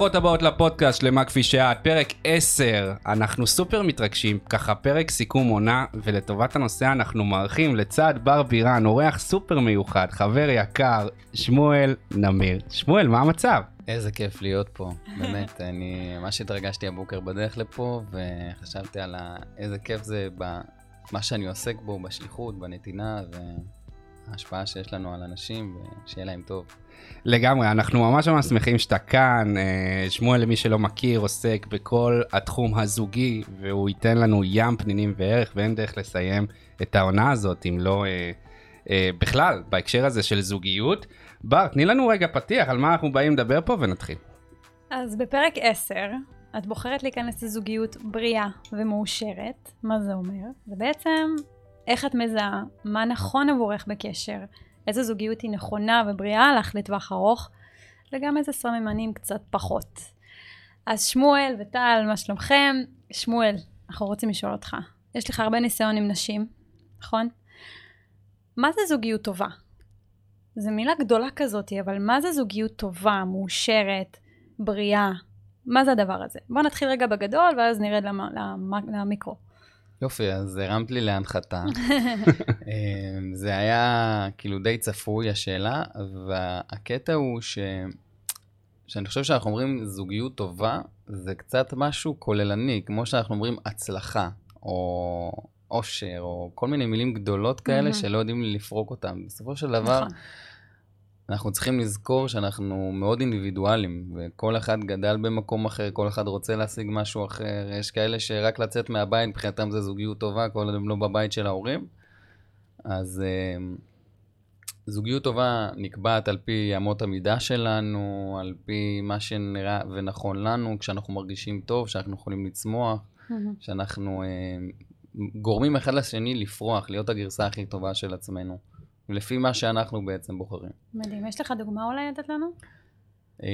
ברוכות הבאות לפודקאסט למה כפי שאת, פרק 10. אנחנו סופר מתרגשים, ככה פרק סיכום עונה, ולטובת הנושא אנחנו מארחים לצד בר בירן, אורח סופר מיוחד, חבר יקר, שמואל נמיר. שמואל, מה המצב? איזה כיף להיות פה, באמת, אני ממש התרגשתי הבוקר בדרך לפה, וחשבתי על ה... איזה כיף זה במה שאני עוסק בו, בשליחות, בנתינה, וההשפעה שיש לנו על אנשים, ושיהיה להם טוב. לגמרי, אנחנו ממש ממש שמחים שאתה כאן. אה, שמואל, למי שלא מכיר, עוסק בכל התחום הזוגי, והוא ייתן לנו ים פנינים וערך, ואין דרך לסיים את העונה הזאת, אם לא אה, אה, בכלל, בהקשר הזה של זוגיות. בר, תני לנו רגע פתיח על מה אנחנו באים לדבר פה ונתחיל. אז בפרק 10, את בוחרת להיכנס לזוגיות בריאה ומאושרת. מה זה אומר? זה בעצם איך את מזהה מה נכון עבורך בקשר, איזה זוגיות היא נכונה ובריאה לך לטווח ארוך, וגם איזה סממנים קצת פחות. אז שמואל וטל, מה שלומכם? שמואל, אנחנו רוצים לשאול אותך. יש לך הרבה ניסיון עם נשים, נכון? מה זה זוגיות טובה? זו מילה גדולה כזאת, אבל מה זה זוגיות טובה, מאושרת, בריאה? מה זה הדבר הזה? בוא נתחיל רגע בגדול ואז נרד למ... למ... למיקרו. יופי, אז הרמת לי להנחתה. אמ, זה היה כאילו די צפוי השאלה, והקטע הוא ש... שאני חושב שאנחנו אומרים זוגיות טובה, זה קצת משהו כוללני, כמו שאנחנו אומרים הצלחה, או אושר, או כל מיני מילים גדולות כאלה שלא יודעים לפרוק אותם. בסופו של דבר, נכון. אנחנו צריכים לזכור שאנחנו מאוד אינדיבידואלים, וכל אחד גדל במקום אחר, כל אחד רוצה להשיג משהו אחר. יש כאלה שרק לצאת מהבית, מבחינתם זה זוגיות טובה, כל עוד הם לא בבית של ההורים. אז uh, זוגיות טובה נקבעת על פי אמות המידה שלנו, על פי מה שנראה ונכון לנו, כשאנחנו מרגישים טוב, שאנחנו יכולים לצמוח, mm-hmm. שאנחנו uh, גורמים אחד לשני לפרוח, להיות הגרסה הכי טובה של עצמנו. לפי מה שאנחנו בעצם בוחרים. מדהים. יש לך דוגמה אולי לתת לנו? אמ,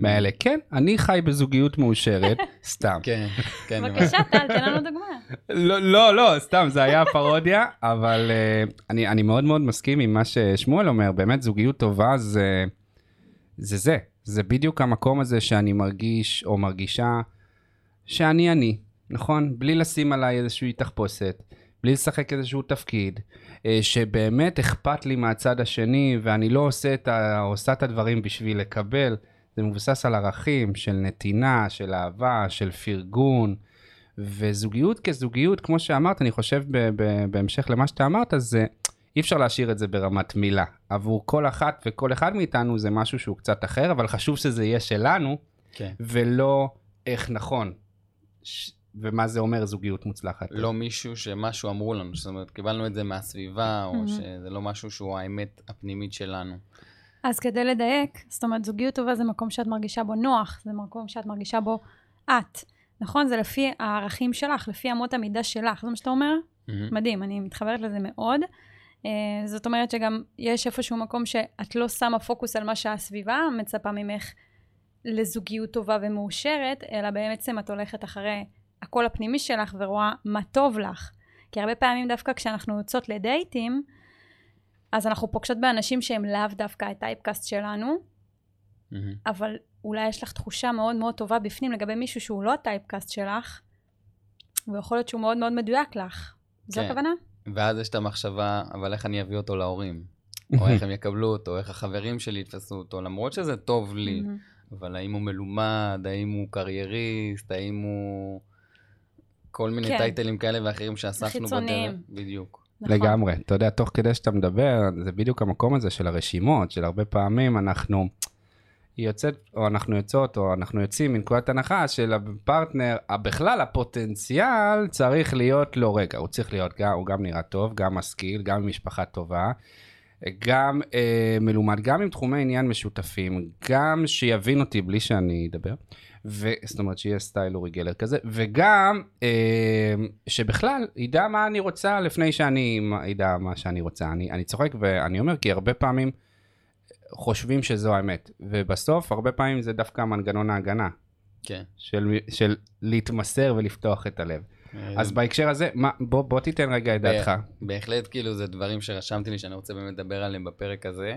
מאלה, כן, אני חי בזוגיות מאושרת, סתם. כן, כן. בבקשה, טל, תן לנו דוגמה. לא, לא, לא, סתם, זה היה פרודיה, אבל uh, אני, אני מאוד מאוד מסכים עם מה ששמואל אומר, באמת זוגיות טובה זה זה, זה, זה בדיוק המקום הזה שאני מרגיש או מרגישה שאני אני, נכון? בלי לשים עליי איזושהי תחפושת, בלי לשחק איזשהו תפקיד, אה, שבאמת אכפת לי מהצד השני, ואני לא עושה את, ה, עושה את הדברים בשביל לקבל. זה מבוסס על ערכים של נתינה, של אהבה, של פרגון. וזוגיות כזוגיות, כמו שאמרת, אני חושב ב- ב- בהמשך למה שאתה אמרת, זה אי אפשר להשאיר את זה ברמת מילה. עבור כל אחת וכל אחד מאיתנו זה משהו שהוא קצת אחר, אבל חשוב שזה יהיה שלנו, כן. ולא איך נכון. ש- ומה זה אומר זוגיות מוצלחת. לא מישהו שמשהו אמרו לנו, זאת אומרת, קיבלנו את זה מהסביבה, או שזה לא משהו שהוא האמת הפנימית שלנו. אז כדי לדייק, זאת אומרת, זוגיות טובה זה מקום שאת מרגישה בו נוח, זה מקום שאת מרגישה בו את. נכון? זה לפי הערכים שלך, לפי אמות המידה שלך, זה מה שאתה אומר? Mm-hmm. מדהים, אני מתחברת לזה מאוד. Uh, זאת אומרת שגם יש איפשהו מקום שאת לא שמה פוקוס על מה שהסביבה מצפה ממך לזוגיות טובה ומאושרת, אלא בעצם את הולכת אחרי הקול הפנימי שלך ורואה מה טוב לך. כי הרבה פעמים דווקא כשאנחנו יוצאות לדייטים, אז אנחנו פוגשות באנשים שהם לאו דווקא הטייפקאסט שלנו, mm-hmm. אבל אולי יש לך תחושה מאוד מאוד טובה בפנים לגבי מישהו שהוא לא הטייפקאסט שלך, ויכול להיות שהוא מאוד מאוד מדויק לך. זו כן. הכוונה? ואז יש את המחשבה, אבל איך אני אביא אותו להורים? או איך הם יקבלו אותו, איך החברים שלי יתפסו אותו, למרות שזה טוב לי, אבל האם הוא מלומד, האם הוא קרייריסט, האם הוא... כל מיני כן. טייטלים כאלה ואחרים שאספנו בדרך. בדיוק. נכון. לגמרי. אתה יודע, תוך כדי שאתה מדבר, זה בדיוק המקום הזה של הרשימות, של הרבה פעמים אנחנו... היא יוצאת, או אנחנו יוצאות, או אנחנו יוצאים מנקודת הנחה של הפרטנר, בכלל הפוטנציאל צריך להיות לו, רגע, הוא צריך להיות, גם, הוא גם נראה טוב, גם משכיל, גם משפחה טובה, גם אה, מלומד, גם עם תחומי עניין משותפים, גם שיבין אותי בלי שאני אדבר. ו... זאת אומרת שיהיה סטייל אורי גלר כזה, וגם אה, שבכלל ידע מה אני רוצה לפני שאני ידע מה שאני רוצה. אני, אני צוחק ואני אומר כי הרבה פעמים חושבים שזו האמת, ובסוף הרבה פעמים זה דווקא מנגנון ההגנה. כן. של, של להתמסר ולפתוח את הלב. אה, אז בהקשר הזה, מה, בוא, בוא תיתן רגע את דעתך. בהחלט, כאילו, זה דברים שרשמתי לי שאני רוצה באמת לדבר עליהם בפרק הזה.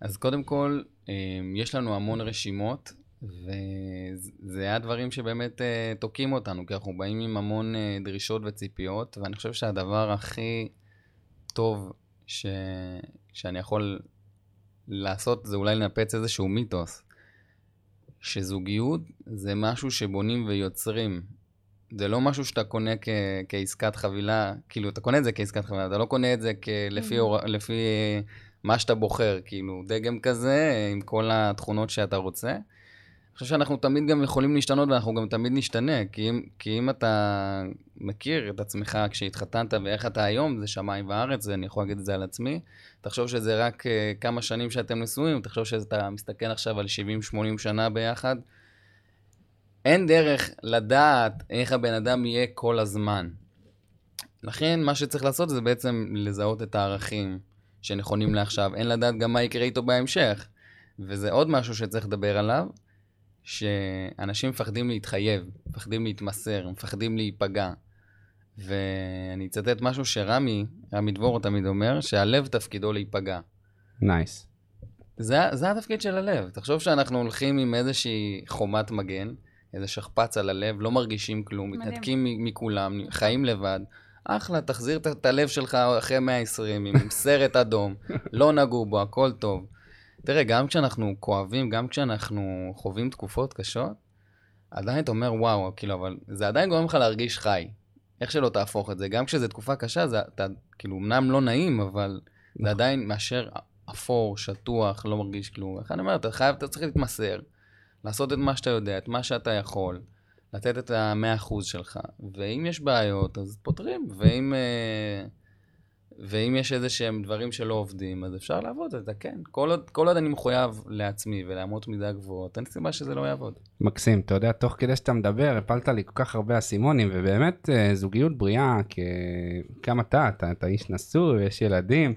אז קודם כל, אה, יש לנו המון רשימות וזה היה דברים שבאמת uh, תוקעים אותנו, כי אנחנו באים עם המון uh, דרישות וציפיות, ואני חושב שהדבר הכי טוב ש... שאני יכול לעשות זה אולי לנפץ איזשהו מיתוס. שזוגיות זה משהו שבונים ויוצרים. זה לא משהו שאתה קונה כ- כעסקת חבילה, כאילו, אתה קונה את זה כעסקת חבילה, אתה לא קונה את זה כ- לפי, mm-hmm. אור... לפי מה שאתה בוחר, כאילו, דגם כזה, עם כל התכונות שאתה רוצה. חושב שאנחנו תמיד גם יכולים להשתנות ואנחנו גם תמיד נשתנה, כי אם, כי אם אתה מכיר את עצמך כשהתחתנת ואיך אתה היום, זה שמיים וארץ, ואני יכול להגיד את זה על עצמי. תחשוב שזה רק uh, כמה שנים שאתם נשואים, תחשוב שאתה מסתכל עכשיו על 70-80 שנה ביחד. אין דרך לדעת איך הבן אדם יהיה כל הזמן. לכן מה שצריך לעשות זה בעצם לזהות את הערכים שנכונים לעכשיו. אין לדעת גם מה יקרה איתו בהמשך. וזה עוד משהו שצריך לדבר עליו. שאנשים מפחדים להתחייב, מפחדים להתמסר, מפחדים להיפגע. ואני אצטט משהו שרמי, רמי דבורו תמיד אומר, שהלב תפקידו להיפגע. נייס. Nice. זה, זה התפקיד של הלב. תחשוב שאנחנו הולכים עם איזושהי חומת מגן, איזה שכפ"ץ על הלב, לא מרגישים כלום, מתנתקים מכולם, חיים לבד. אחלה, תחזיר את הלב שלך אחרי 120 עם סרט אדום, לא נגעו בו, הכל טוב. תראה, גם כשאנחנו כואבים, גם כשאנחנו חווים תקופות קשות, עדיין אתה אומר, וואו, כאילו, אבל זה עדיין גורם לך להרגיש חי. איך שלא תהפוך את זה. גם כשזו תקופה קשה, זה, אתה, כאילו, אמנם לא נעים, אבל זה נכון. עדיין מאשר אפור, שטוח, לא מרגיש כלום. איך אני אומר, אתה חייב, אתה צריך להתמסר, לעשות את מה שאתה יודע, את מה שאתה יכול, לתת את המאה אחוז שלך. ואם יש בעיות, אז פותרים, ואם... אה, ואם יש איזה שהם דברים שלא עובדים, אז אפשר לעבוד על כן. כל עוד, כל עוד אני מחויב לעצמי ולאמות מידה גבוהות, אין סיבה שזה לא יעבוד. מקסים, אתה יודע, תוך כדי שאתה מדבר, הפלת לי כל כך הרבה אסימונים, ובאמת אה, זוגיות בריאה, כמה אתה, אתה, אתה איש נשוי, יש ילדים.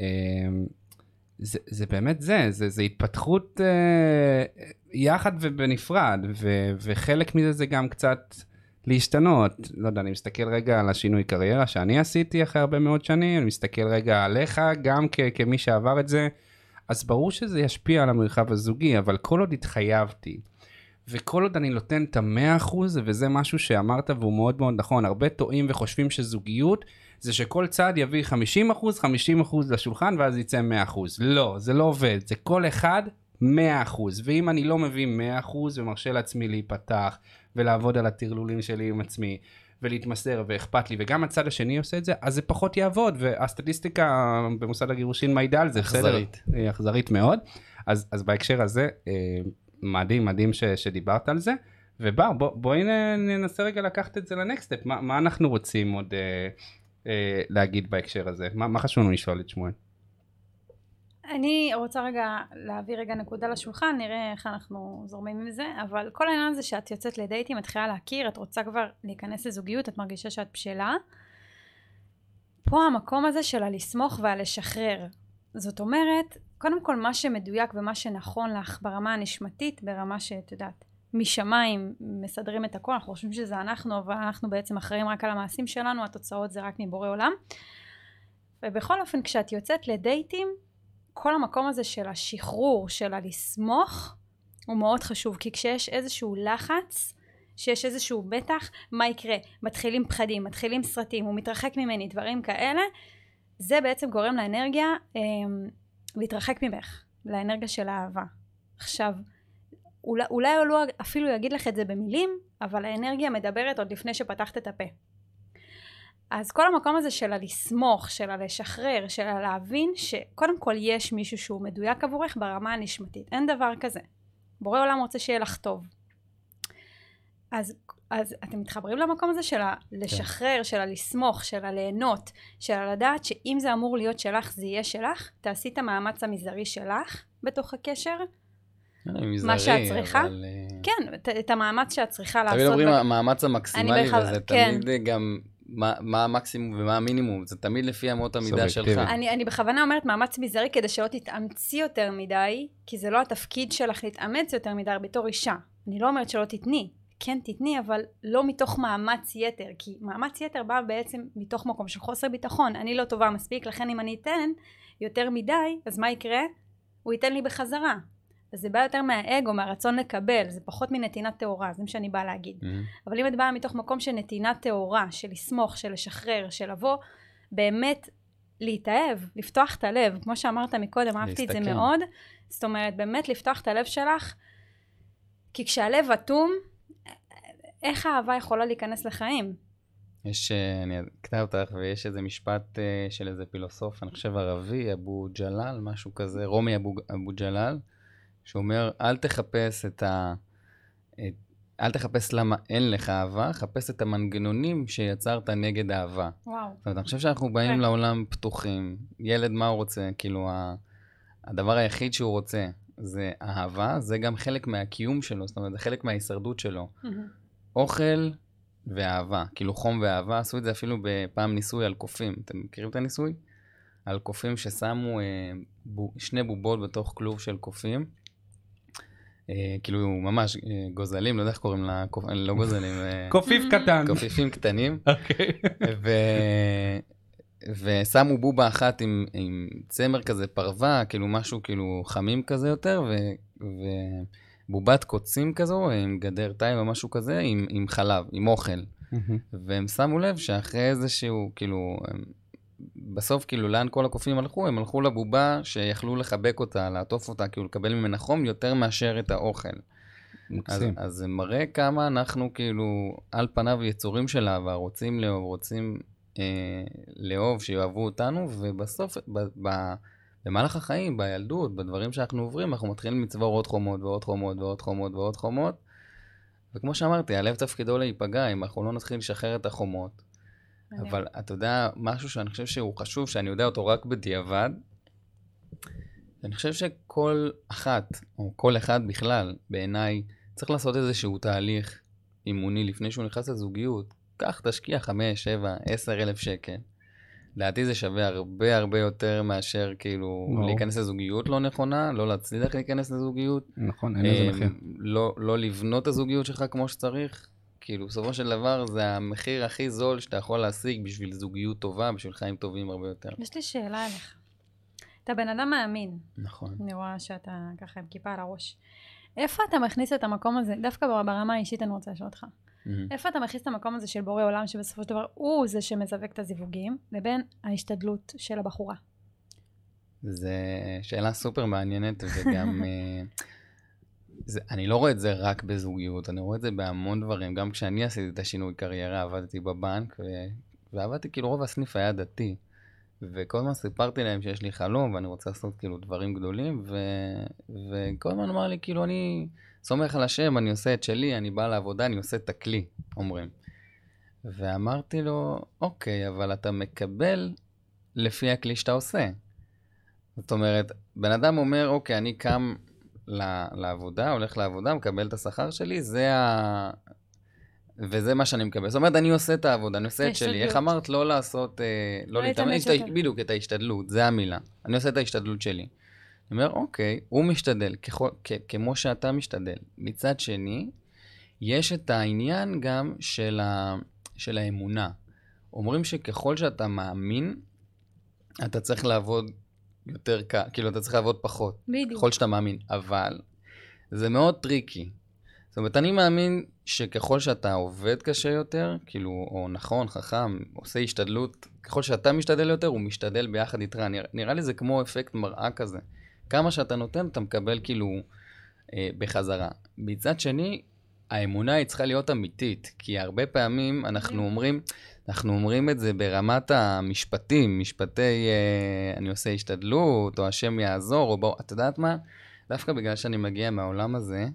אה, זה, זה באמת זה, זה, זה התפתחות אה, יחד ובנפרד, ו, וחלק מזה זה גם קצת להשתנות. לא יודע, אני מסתכל רגע על השינוי קריירה שאני עשיתי אחרי הרבה מאוד שנים, אני מסתכל רגע עליך גם כ- כמי שעבר את זה, אז ברור שזה ישפיע על המרחב הזוגי, אבל כל עוד התחייבתי, וכל עוד אני נותן את המאה אחוז, וזה משהו שאמרת והוא מאוד מאוד נכון, הרבה טועים וחושבים שזוגיות זה שכל צד יביא 50 אחוז, 50 אחוז לשולחן ואז יצא 100 אחוז. לא, זה לא עובד, זה כל אחד 100 אחוז, ואם אני לא מביא 100 אחוז ומרשה לעצמי להיפתח ולעבוד על הטרלולים שלי עם עצמי ולהתמסר ואכפת לי וגם הצד השני עושה את זה אז זה פחות יעבוד והסטטיסטיקה במוסד הגירושין מעידה על זה אכזרית. היא אכזרית מאוד. אז, אז בהקשר הזה אה, מדהים מדהים ש, שדיברת על זה. ובר בוא, בואי ננסה רגע לקחת את זה לנקסטפ מה, מה אנחנו רוצים עוד אה, אה, להגיד בהקשר הזה? מה, מה חשוב לנו לשאול את שמואל. אני רוצה רגע להביא רגע נקודה לשולחן, נראה איך אנחנו זורמים עם זה, אבל כל העניין הזה שאת יוצאת לדייטים, מתחילה להכיר, את רוצה כבר להיכנס לזוגיות, את מרגישה שאת בשלה. פה המקום הזה של הלסמוך והלשחרר. זאת אומרת, קודם כל מה שמדויק ומה שנכון לך ברמה הנשמתית, ברמה שאת יודעת, משמיים מסדרים את הכל, אנחנו חושבים שזה אנחנו, אבל אנחנו בעצם אחראים רק על המעשים שלנו, התוצאות זה רק מבורא עולם. ובכל אופן, כשאת יוצאת לדייטים, כל המקום הזה של השחרור, של הלסמוך, הוא מאוד חשוב, כי כשיש איזשהו לחץ, שיש איזשהו מתח, מה יקרה? מתחילים פחדים, מתחילים סרטים, הוא מתרחק ממני, דברים כאלה, זה בעצם גורם לאנרגיה אה, להתרחק ממך, לאנרגיה של האהבה. עכשיו, אולי, אולי הוא לא אפילו יגיד לך את זה במילים, אבל האנרגיה מדברת עוד לפני שפתחת את הפה. אז כל המקום הזה של הלסמוך, של הלשחרר, של הלהבין שקודם כל יש מישהו שהוא מדויק עבורך ברמה הנשמתית. אין דבר כזה. בורא עולם רוצה שיהיה לך טוב. אז, אז אתם מתחברים למקום הזה של הלשחרר, כן. של הלסמוך, של הליהנות, של הלדעת שאם זה אמור להיות שלך, זה יהיה שלך. תעשי את המאמץ המזערי שלך בתוך הקשר. מזערי, מה שאת צריכה. אבל... אה, כן, את, המאמץ שאת צריכה לעשות. תמיד אומרים המאמץ המקסימלי, וזה כן. תמיד גם מה, מה המקסימום ומה המינימום, זה תמיד לפי אמות המידה שלך. אני, אני בכוונה אומרת מאמץ מזערי כדי שלא תתאמצי יותר מדי, כי זה לא התפקיד שלך להתאמץ יותר מדי בתור אישה. אני לא אומרת שלא תתני, כן תתני, אבל לא מתוך מאמץ יתר, כי מאמץ יתר בא בעצם מתוך מקום של חוסר ביטחון. אני לא טובה מספיק, לכן אם אני אתן יותר מדי, אז מה יקרה? הוא ייתן לי בחזרה. אז זה בא יותר מהאגו, מהרצון לקבל, זה פחות מנתינת טהורה, זה מה שאני באה להגיד. Mm-hmm. אבל אם את באה מתוך מקום של נתינת טהורה, של לסמוך, של לשחרר, של לבוא, באמת להתאהב, לפתוח את הלב, כמו שאמרת מקודם, אהבתי את זה. מאוד. זאת אומרת, באמת לפתוח את הלב שלך, כי כשהלב אטום, איך האהבה יכולה להיכנס לחיים? יש, אה, אני אקטע אותך, ויש איזה משפט אה, של איזה פילוסוף, אני חושב ערבי, אבו ג'לאל, משהו כזה, רומי אבו, אבו ג'לאל, שאומר, אל תחפש את ה... את, אל תחפש למה אין לך אהבה, חפש את המנגנונים שיצרת נגד אהבה. וואו. זאת אומרת, אני חושב שאנחנו באים כן. לעולם פתוחים. ילד, מה הוא רוצה? כאילו, ה... הדבר היחיד שהוא רוצה זה אהבה, זה גם חלק מהקיום שלו, זאת אומרת, זה חלק מההישרדות שלו. אוכל ואהבה, כאילו חום ואהבה, עשו את זה אפילו בפעם ניסוי על קופים. אתם מכירים את הניסוי? על קופים ששמו אה, בו, שני בובות בתוך כלוב של קופים. אה, כאילו ממש אה, גוזלים, לא יודע איך קוראים לה. לא גוזלים, אה, קופיף קטן. קופיפים קטנים. אוקיי. ושמו בובה אחת עם, עם צמר כזה פרווה, כאילו משהו כאילו חמים כזה יותר, ו... ובובת קוצים כזו, עם גדר תיל או משהו כזה, עם, עם חלב, עם אוכל. והם שמו לב שאחרי איזשהו, כאילו, הם... בסוף כאילו לאן כל הקופים הלכו? הם הלכו לבובה שיכלו לחבק אותה, לעטוף אותה, כאילו לקבל ממנה חום יותר מאשר את האוכל. אז, מקסים. אז זה מראה כמה אנחנו כאילו על פניו יצורים של אהבה, רוצים לאהוב, רוצים אה, לאהוב, שיאהבו אותנו, ובסוף, ב, ב, במהלך החיים, בילדות, בדברים שאנחנו עוברים, אנחנו מתחילים לצבור עוד חומות ועוד חומות ועוד חומות ועוד חומות. וכמו שאמרתי, הלב תפקידו להיפגע אם אנחנו לא נתחיל לשחרר את החומות. אבל אתה יודע, משהו שאני חושב שהוא חשוב, שאני יודע אותו רק בדיעבד, אני חושב שכל אחת, או כל אחד בכלל, בעיניי, צריך לעשות איזשהו תהליך אימוני לפני שהוא נכנס לזוגיות. קח, תשקיע 5, 7, 10 אלף שקל. לדעתי זה שווה הרבה הרבה יותר מאשר כאילו ברור. להיכנס לזוגיות לא נכונה, לא להצליח להיכנס לזוגיות. נכון, אין לזה אה, מחיר. לא, לא לבנות את הזוגיות שלך כמו שצריך. כאילו, בסופו של דבר זה המחיר הכי זול שאתה יכול להשיג בשביל זוגיות טובה, בשביל חיים טובים הרבה יותר. יש לי שאלה אליך. אתה בן אדם מאמין, נכון. אני רואה שאתה ככה עם כיפה על הראש. איפה אתה מכניס את המקום הזה, דווקא ברמה האישית אני רוצה לשאול אותך, מהמם. איפה אתה מכניס את המקום הזה של בורא עולם שבסופו של דבר הוא זה שמזווק את הזיווגים, לבין ההשתדלות של הבחורה? זו שאלה סופר מעניינת, וגם... זה, אני לא רואה את זה רק בזוגיות, אני רואה את זה בהמון דברים. גם כשאני עשיתי את השינוי קריירה, עבדתי בבנק, ו... ועבדתי, כאילו רוב הסניף היה דתי. וכל הזמן סיפרתי להם שיש לי חלום, ואני רוצה לעשות כאילו דברים גדולים, ו... וכל הזמן אמר לי, כאילו, אני סומך על השם, אני עושה את שלי, אני בא לעבודה, אני עושה את הכלי, אומרים. ואמרתי לו, אוקיי, אבל אתה מקבל לפי הכלי שאתה עושה. זאת אומרת, בן אדם אומר, אוקיי, אני קם לעבודה, הולך לעבודה, מקבל את השכר שלי, זה ה... וזה מה שאני מקבל. זאת אומרת, אני עושה את העבודה, אני עושה את שלי. איך. אמרת? לא לעשות, אה, לא לא להתאמץ. בדיוק, את ההשתדלות, זה המילה. אני עושה את ההשתדלות שלי. אני אומר, אוקיי, הוא משתדל, ככל, כ- כמו שאתה משתדל. מצד שני, יש את העניין גם של, ה, של האמונה. אומרים שככל שאתה מאמין, אתה צריך לעבוד יותר קל, כאילו אתה צריך לעבוד פחות. בדיוק. ככל שאתה מאמין, אבל זה מאוד tricky. זאת אומרת, אני מאמין שככל שאתה עובד קשה יותר, כאילו, או נכון, חכם, עושה השתדלות, ככל שאתה משתדל יותר, הוא משתדל ביחד איתך. נראה, נראה לי זה כמו אפקט מראה כזה. כמה שאתה נותן, אתה מקבל כאילו אה, בחזרה. מצד שני, האמונה היא צריכה להיות אמיתית, כי הרבה פעמים אנחנו. אומרים, אנחנו אומרים את זה ברמת המשפטים, משפטי אה, אני עושה השתדלות, או השם יעזור, או בוא, את יודעת מה? דווקא בגלל שאני מגיע מהעולם הזה,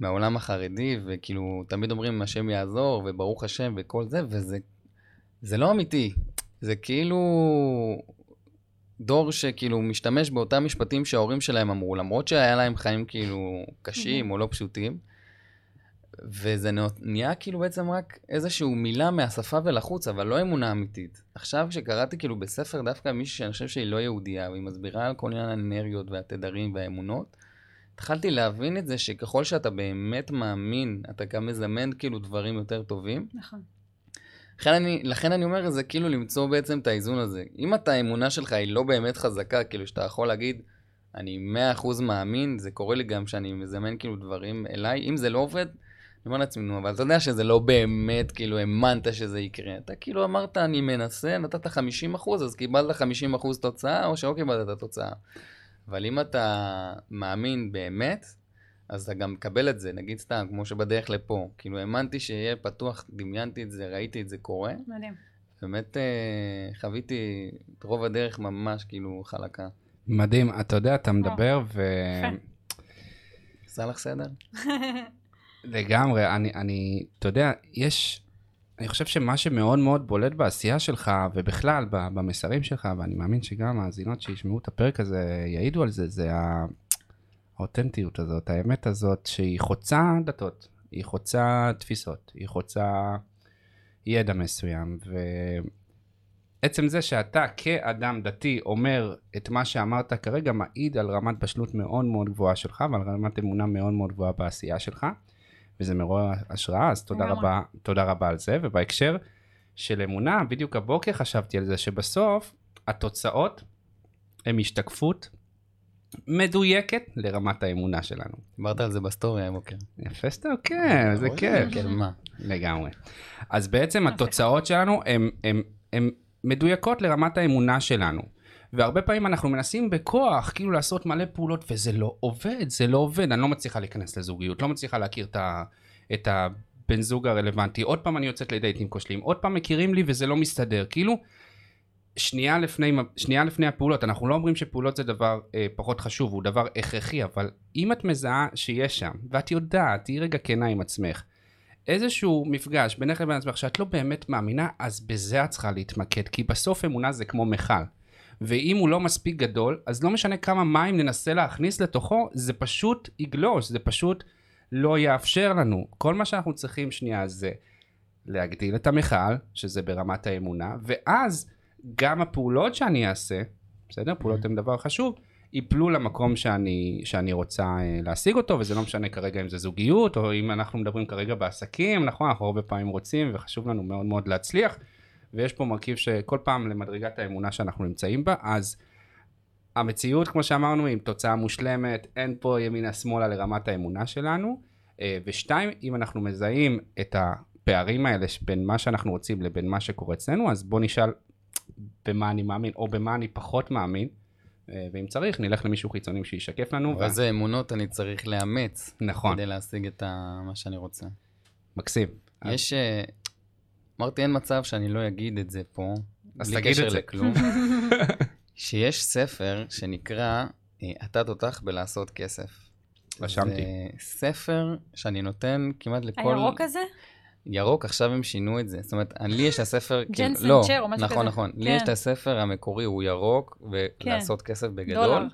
מהעולם החרדי, וכאילו, תמיד אומרים השם יעזור, וברוך השם, וכל זה, וזה זה לא אמיתי. זה כאילו דור שכאילו משתמש באותם משפטים שההורים שלהם אמרו, למרות שהיה להם חיים כאילו קשים או לא פשוטים, וזה נה- נהיה כאילו בעצם רק איזושהי מילה מהשפה ולחוץ, אבל לא אמונה אמיתית. עכשיו כשקראתי כאילו בספר דווקא מישהי שאני חושב שהיא לא יהודייה, והיא מסבירה על כל עניין האנרגיות והתדרים והאמונות, התחלתי להבין את זה שככל שאתה באמת מאמין, אתה גם מזמן כאילו דברים יותר טובים. נכון. לכן אני, לכן אני אומר, זה כאילו למצוא בעצם את האיזון הזה. אם אתה, האמונה שלך היא לא באמת חזקה, כאילו שאתה יכול להגיד, אני מאה אחוז מאמין, זה קורה לי גם שאני מזמן כאילו דברים אליי, אם זה לא עובד, אומר לעצמי, נו, אבל אתה יודע שזה לא באמת, כאילו, האמנת שזה יקרה. אתה כאילו אמרת, אני מנסה, נתת 50 אחוז, אז קיבלת 50 אחוז תוצאה, או שלא קיבלת את התוצאה. אבל אם אתה מאמין באמת, אז אתה גם מקבל את זה, נגיד סתם, כמו שבדרך לפה. כאילו, האמנתי שיהיה פתוח, דמיינתי את זה, ראיתי את זה קורה. מדהים. באמת אה, חוויתי את רוב הדרך ממש כאילו חלקה. מדהים, אתה יודע, אתה מדבר ו... עשה לך סדר? לגמרי, אני, אני, אתה יודע, יש, אני חושב שמה שמאוד מאוד בולט בעשייה שלך, ובכלל במסרים שלך, ואני מאמין שגם המאזינות שישמעו את הפרק הזה יעידו על זה, זה האותנטיות הזאת, האמת הזאת, שהיא חוצה דתות, היא חוצה תפיסות, היא חוצה ידע מסוים, ועצם זה שאתה כאדם דתי אומר את מה שאמרת כרגע, מעיד על רמת בשלות מאוד מאוד גבוהה שלך, ועל רמת אמונה מאוד מאוד גבוהה בעשייה שלך. וזה מעורר השראה, אז תודה רבה, תודה רבה על זה. ובהקשר של אמונה, בדיוק הבוקר חשבתי על זה, שבסוף התוצאות הן השתקפות מדויקת לרמת האמונה שלנו. דיברת על זה בסטורי הבוקר. יפה שאתה עוקב, זה כיף. כן, מה? לגמרי. אז בעצם התוצאות שלנו הן מדויקות לרמת האמונה שלנו. והרבה פעמים אנחנו מנסים בכוח כאילו לעשות מלא פעולות וזה לא עובד, זה לא עובד, אני לא מצליחה להיכנס לזוגיות, לא מצליחה להכיר את, ה, את הבן זוג הרלוונטי, עוד פעם אני יוצאת לדייטים כושלים, עוד פעם מכירים לי וזה לא מסתדר, כאילו שנייה לפני, שנייה לפני הפעולות, אנחנו לא אומרים שפעולות זה דבר אה, פחות חשוב, הוא דבר הכרחי, אבל אם את מזהה שיש שם, ואת יודעת, תהיי רגע כנה עם עצמך, איזשהו מפגש בינך לבין עצמך שאת לא באמת מאמינה, אז בזה את צריכה להתמקד, כי בסוף אמונה זה כמו מכל. ואם הוא לא מספיק גדול, אז לא משנה כמה מים ננסה להכניס לתוכו, זה פשוט יגלוש, זה פשוט לא יאפשר לנו. כל מה שאנחנו צריכים שנייה זה להגדיל את המכל, שזה ברמת האמונה, ואז גם הפעולות שאני אעשה, בסדר? פעולות הן דבר חשוב, ייפלו למקום שאני, שאני רוצה אה, להשיג אותו, וזה לא משנה כרגע אם זה זוגיות, או אם אנחנו מדברים כרגע בעסקים, נכון? אנחנו הרבה פעמים רוצים, וחשוב לנו מאוד מאוד להצליח. ויש פה מרכיב שכל פעם למדרגת האמונה שאנחנו נמצאים בה, אז המציאות, כמו שאמרנו, היא תוצאה מושלמת, אין פה ימינה שמאלה לרמת האמונה שלנו. אה, ושתיים, אם אנחנו מזהים את הפערים האלה בין מה שאנחנו רוצים לבין מה שקורה אצלנו, אז בוא נשאל במה אני מאמין, או במה אני פחות מאמין. אה, ואם צריך, נלך למישהו חיצוני שישקף לנו. ואיזה ו... אמונות אני צריך לאמץ. נכון. כדי להשיג את מה שאני רוצה. מקסים. יש. אה, אמרתי, אין מצב שאני לא אגיד את זה פה, אז בלי קשר לכלום. שיש ספר שנקרא אה, "אתה תותח בלעשות כסף". רשמתי. זה ספר שאני נותן כמעט לכל... הירוק הזה? ירוק, עכשיו הם שינו את זה. זאת אומרת, לי יש את הספר... ג'נסן לא, צ'ר או משהו נכון, כזה. נכון, נכון. לי יש כן. את הספר המקורי, הוא ירוק, ולעשות כן. כסף בגדול. דולר.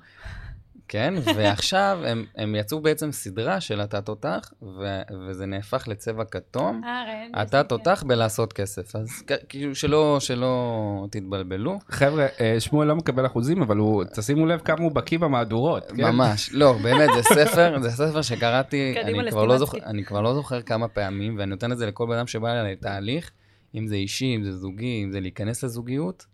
כן, ועכשיו הם, הם יצאו בעצם סדרה של אתה תותח, ו, וזה נהפך לצבע כתום. אה, אתה תותח בלעשות כסף. אז כאילו שלא, שלא תתבלבלו. חבר'ה, אה, שמואל לא מקבל אחוזים, אבל הוא, תשימו לב כמה הוא בקיא במהדורות. כן? ממש, לא, באמת, זה ספר, זה ספר שקראתי, אני כבר, לא זוכר, אני כבר לא זוכר כמה פעמים, ואני נותן את זה לכל בן אדם שבא אליי לתהליך, אם זה אישי, אם זה זוגי, אם זה להיכנס לזוגיות.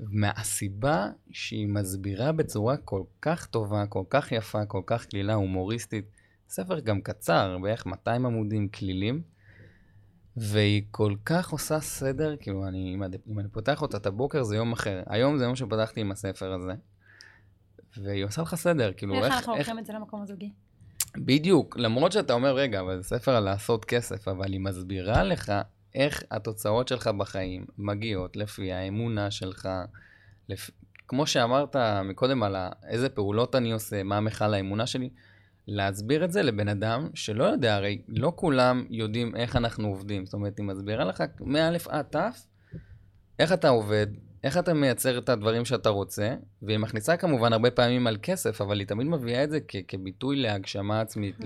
מהסיבה שהיא מסבירה בצורה כל כך טובה, כל כך יפה, כל כך קלילה, הומוריסטית. ספר גם קצר, בערך 200 עמודים כלילים, והיא כל כך עושה סדר, כאילו, אני, אם, אני, אם אני פותח אותה את הבוקר זה יום אחר. היום זה יום שפתחתי עם הספר הזה, והיא עושה לך סדר, כאילו, איך... איך אנחנו לוקחים את זה למקום הזוגי? בדיוק, למרות שאתה אומר, רגע, אבל זה ספר על לעשות כסף, אבל היא מסבירה לך איך התוצאות שלך בחיים מגיעות לפי האמונה שלך. לפ... כמו שאמרת מקודם על איזה פעולות אני עושה, מה המכל האמונה שלי, להסביר את זה לבן אדם שלא יודע, הרי לא כולם יודעים איך אנחנו עובדים. זאת אומרת, היא מסבירה לך מא' עד ת', איך אתה עובד, איך אתה מייצר את הדברים שאתה רוצה, והיא מכניסה כמובן הרבה פעמים על כסף, אבל היא תמיד מביאה את זה כ- כביטוי להגשמה עצמית,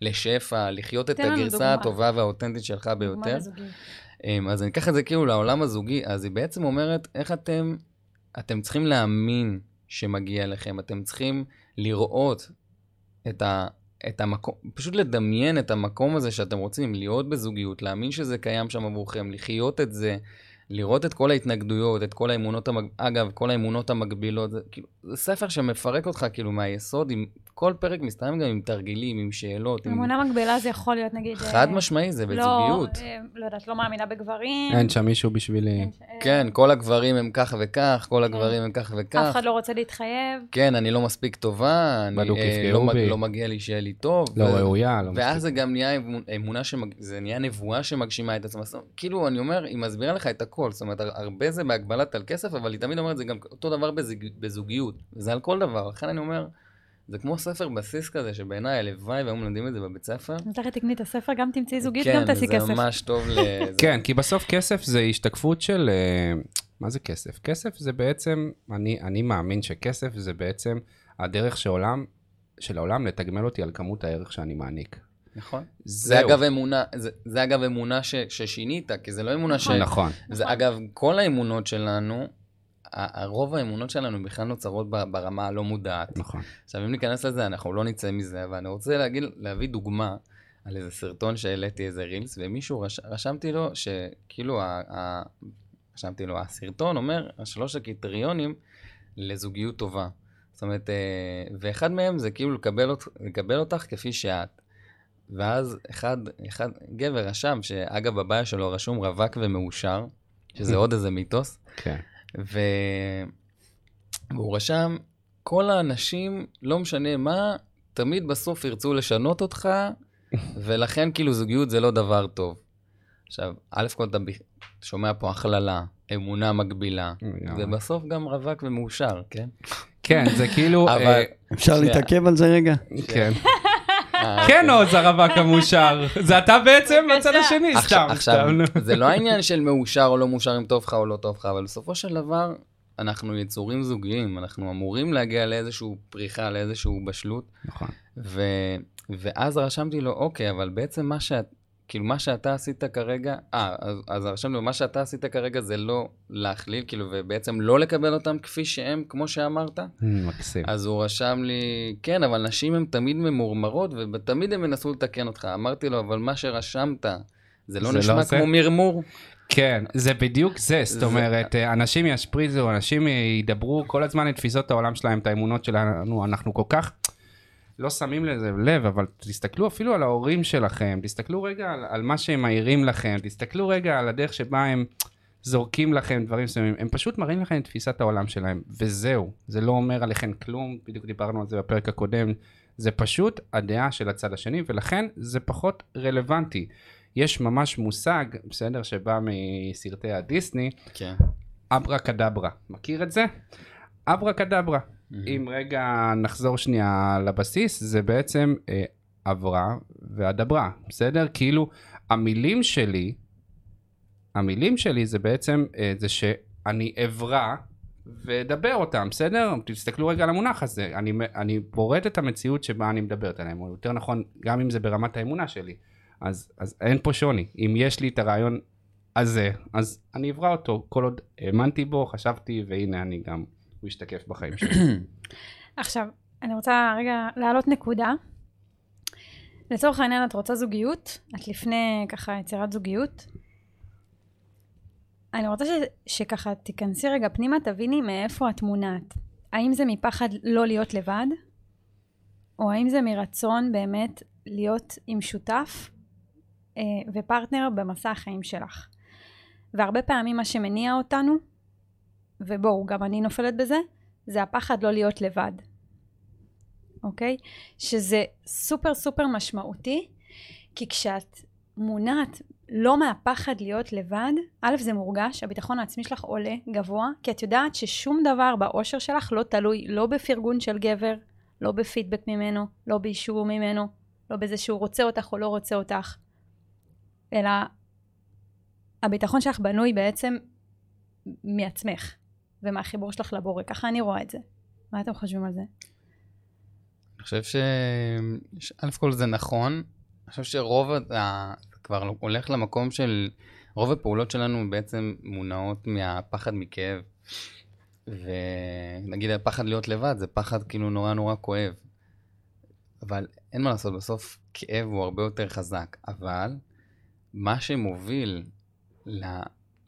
לשפע, לחיות את הגרסה הטובה והאותנטית שלך ביותר. אמ, אז אני אקח את זה כאילו לעולם הזוגי, אז היא בעצם אומרת, איך אתם, אתם צריכים להאמין שמגיע לכם, אתם צריכים לראות את ה... את המקום, פשוט לדמיין את המקום הזה שאתם רוצים, להיות בזוגיות, להאמין שזה קיים שם עבורכם, לחיות את זה, לראות את כל ההתנגדויות, את כל האמונות, המג... אגב, כל האמונות המקבילות, זה, כאילו, זה ספר שמפרק אותך כאילו מהיסוד, עם כל פרק מסתיים גם עם תרגילים, עם שאלות. אמונה עם... מקבילה זה יכול להיות נגיד... חד אה, משמעי, זה בזוגיות. לא, אה, לא יודעת, לא מאמינה בגברים. אין שם מישהו בשבילי. אה, כן, כל הגברים הם כך וכך, כל כן. הגברים הם כך וכך. אף אחד לא רוצה להתחייב. כן, אני לא מספיק טובה, אני אה, לא, מג... לא מגיע לי שיהיה לי טוב. לא ו... ראויה, לא מספיק. ואז זה גם נהיה אמונה, שמג... זה נהיה נבואה שמגשימה את עצמה. כאילו, אני אומר, היא מסבירה לך את הכל. זאת אומרת, הרבה זה בהגבלת על כסף, אבל היא תמיד אומרת, זה גם אותו דבר בזוג... בזוגיות. זה על כל דבר. לכן אני אומר, זה כמו ספר בסיס כזה, שבעיניי הלוואי והיו מלמדים את זה בבית ספר. אז לכי תקני את הספר, גם תמצאי זוגית, גם תעשי כסף. כן, זה ממש טוב ל... כן, כי בסוף כסף זה השתקפות של... אה, מה זה כסף? כסף זה בעצם, אני, אני מאמין שכסף זה בעצם הדרך שעולם, של העולם לתגמל אותי על כמות הערך שאני מעניק. נכון. זה אגב אמונה, זה, זה אגב אמונה ש, ששינית, כי זה לא אמונה ש... נכון. זה אגב, כל האמונות שלנו, הרוב האמונות שלנו בכלל נוצרות ברמה הלא מודעת. נכון. עכשיו, אם ניכנס לזה, אנחנו לא נצא מזה, אבל אני רוצה להגיד, להביא דוגמה על איזה סרטון שהעליתי, איזה רילס, ומישהו, רש, רשמתי לו שכאילו, ה, ה, רשמתי לו, הסרטון אומר, השלוש הקריטריונים לזוגיות טובה. זאת אומרת, אה, ואחד מהם זה כאילו לקבל, אות, לקבל אותך כפי שאת. ואז אחד, אחד, גבר רשם, שאגב, בבעיה שלו רשום רווק ומאושר, שזה עוד איזה מיתוס. כן. ו... והוא רשם, כל האנשים, לא משנה מה, תמיד בסוף ירצו לשנות אותך, ולכן כאילו זוגיות זה לא דבר טוב. עכשיו, א' כל אתה שומע פה הכללה, אמונה מגבילה, ובסוף גם רווק ומאושר, כן? כן, זה כאילו... אבל... אה, אפשר להתעכב על זה רגע? כן. אה, כן, אוקיי. עוז הרווק המאושר. זה אתה בעצם בצד השני, סתם. עכשיו, זה לא העניין של מאושר או לא מאושר, אם טוב לך או לא טוב לך, אבל בסופו של דבר, אנחנו יצורים זוגיים, אנחנו אמורים להגיע לאיזושהי פריחה, לאיזושהי בשלות. נכון. ואז רשמתי לו, אוקיי, אבל בעצם מה שאת... כאילו, מה שאתה עשית כרגע, אה, אז, אז רשמנו, מה שאתה עשית כרגע זה לא להכליל, כאילו, ובעצם לא לקבל אותם כפי שהם, כמו שאמרת. מקסים. אז הוא רשם לי, כן, אבל נשים הן תמיד ממורמרות, ותמיד הם ינסו לתקן אותך. אמרתי לו, אבל מה שרשמת, זה לא זה נשמע לא כמו זה? מרמור. כן, זה בדיוק זה, זאת אומרת, אה, אנשים ישפריזו, אנשים ידברו כל הזמן את תפיסות העולם שלהם, את האמונות שלנו, אנחנו כל כך... לא שמים לזה לב, אבל תסתכלו אפילו על ההורים שלכם, תסתכלו רגע על, על מה שהם מעירים לכם, תסתכלו רגע על הדרך שבה הם זורקים לכם דברים מסוימים, הם פשוט מראים לכם את תפיסת העולם שלהם, וזהו, זה לא אומר עליכם כלום, בדיוק דיברנו על זה בפרק הקודם, זה פשוט הדעה של הצד השני, ולכן זה פחות רלוונטי. יש ממש מושג, בסדר, שבא מסרטי הדיסני, כן. אברה קדברה, מכיר את זה? אברה קדברה. אם רגע נחזור שנייה לבסיס, זה בעצם אה, עברה והדברה, בסדר? כאילו, המילים שלי, המילים שלי זה בעצם אה, זה שאני אברא ואדבר אותם, בסדר? תסתכלו רגע על המונח הזה, אני, אני בורט את המציאות שבה אני מדברת עליהם, או יותר נכון, גם אם זה ברמת האמונה שלי, אז, אז אין פה שוני. אם יש לי את הרעיון הזה, אז אני אברא אותו, כל עוד האמנתי בו, חשבתי, והנה אני גם הוא ישתקף בחיים שלי. עכשיו, אני רוצה רגע להעלות נקודה. לצורך העניין את רוצה זוגיות, את לפני ככה יצירת זוגיות. אני רוצה ש, שככה תיכנסי רגע פנימה, תביני מאיפה את מונעת. האם זה מפחד לא להיות לבד, או האם זה מרצון באמת להיות עם שותף אה, ופרטנר במסע החיים שלך. והרבה פעמים מה שמניע אותנו ובואו, גם אני נופלת בזה, זה הפחד לא להיות לבד, אוקיי? שזה סופר סופר משמעותי, כי כשאת מונעת לא מהפחד להיות לבד, א', זה מורגש, הביטחון העצמי שלך עולה גבוה, כי את יודעת ששום דבר באושר שלך לא תלוי לא בפרגון של גבר, לא בפידבק ממנו, לא באישור ממנו, לא בזה שהוא רוצה אותך או לא רוצה אותך, אלא הביטחון שלך בנוי בעצם מעצמך. ומהחיבור שלך לבורא. ככה אני רואה את זה. מה אתם חושבים על זה? אני חושב ש... א' כל זה נכון. אני חושב שרוב, ה... כבר הולך למקום של... רוב הפעולות שלנו בעצם מונעות מהפחד מכאב. ונגיד הפחד להיות לבד, זה פחד כאילו נורא נורא כואב. אבל אין מה לעשות, בסוף כאב הוא הרבה יותר חזק. אבל מה שמוביל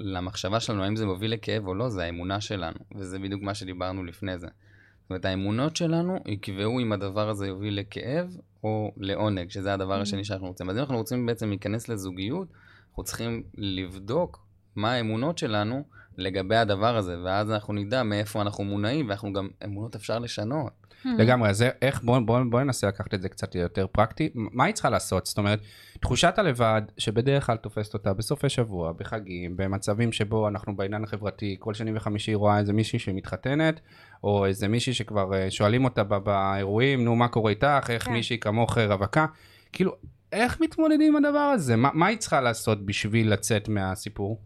למחשבה שלנו, האם זה מוביל לכאב או לא, זה האמונה שלנו, וזה בדיוק מה שדיברנו לפני זה. זאת אומרת, האמונות שלנו יקבעו אם הדבר הזה יוביל לכאב או לעונג, שזה הדבר השני שאנחנו רוצים. אז אם אנחנו רוצים בעצם להיכנס לזוגיות, אנחנו צריכים לבדוק מה האמונות שלנו לגבי הדבר הזה, ואז אנחנו נדע מאיפה אנחנו מונעים, ואנחנו גם, אמונות אפשר לשנות. לגמרי, אז איך, בואו בוא, בוא ננסה לקחת את זה קצת יותר פרקטי. מה היא צריכה לעשות? זאת אומרת, תחושת הלבד, שבדרך כלל תופסת אותה בסופי שבוע, בחגים, במצבים שבו אנחנו בעניין החברתי, כל שני וחמישי רואה איזה מישהי שמתחתנת, או איזה מישהי שכבר אה, שואלים אותה באירועים, נו, מה קורה איתך, איך כן. מישהי כמוך רווקה. כאילו, איך מתמודדים עם הדבר הזה? מה, מה היא צריכה לעשות בשביל לצאת מהסיפור?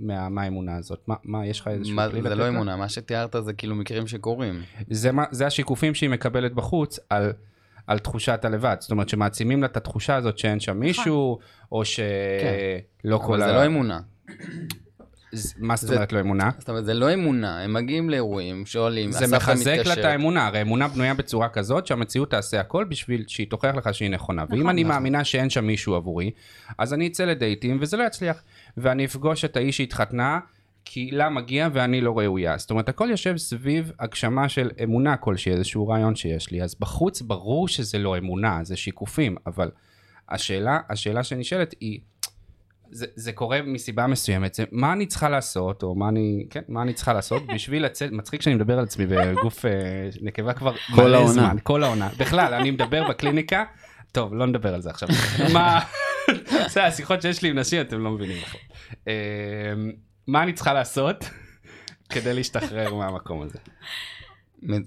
מה, מהאמונה הזאת? מה, מה יש לך איזשהו כלי לתת? זה לא אמונה, מה שתיארת זה כאילו מקרים שקורים. זה, מה, זה השיקופים שהיא מקבלת בחוץ על, על תחושת הלבד. זאת אומרת שמעצימים לה את התחושה הזאת שאין שם מישהו, או שלא כן. כל ה... אבל זה לא אמונה. מה זאת אומרת לא אמונה? זאת אומרת, זה לא אמונה, הם מגיעים לאירועים, שואלים, זה מחזק לה את האמונה, הרי אמונה בנויה בצורה כזאת שהמציאות תעשה הכל בשביל שהיא תוכיח לך שהיא נכונה. ואם נכון, אני נכון. מאמינה שאין שם מישהו עבורי, אז אני אצא לדייטים וזה לא יצליח. ואני אפגוש את האיש שהתחתנה, כי לה מגיע ואני לא ראויה. זאת אומרת, הכל יושב סביב הגשמה של אמונה כלשהי, איזשהו רעיון שיש לי. אז בחוץ ברור שזה לא אמונה, זה שיקופים, אבל השאלה, השאלה שנשאלת היא, זה, זה קורה מסיבה מסוימת, זה מה אני צריכה לעשות, או מה אני, כן, מה אני צריכה לעשות בשביל לצאת, מצחיק שאני מדבר על עצמי בגוף אה, נקבה כבר מלא זמן, כל העונה. בכלל, אני מדבר בקליניקה, טוב, לא נדבר על זה עכשיו. מה, זה השיחות שיש לי עם נשים, אתם לא מבינים בכלל. אה, מה אני צריכה לעשות כדי להשתחרר מהמקום הזה?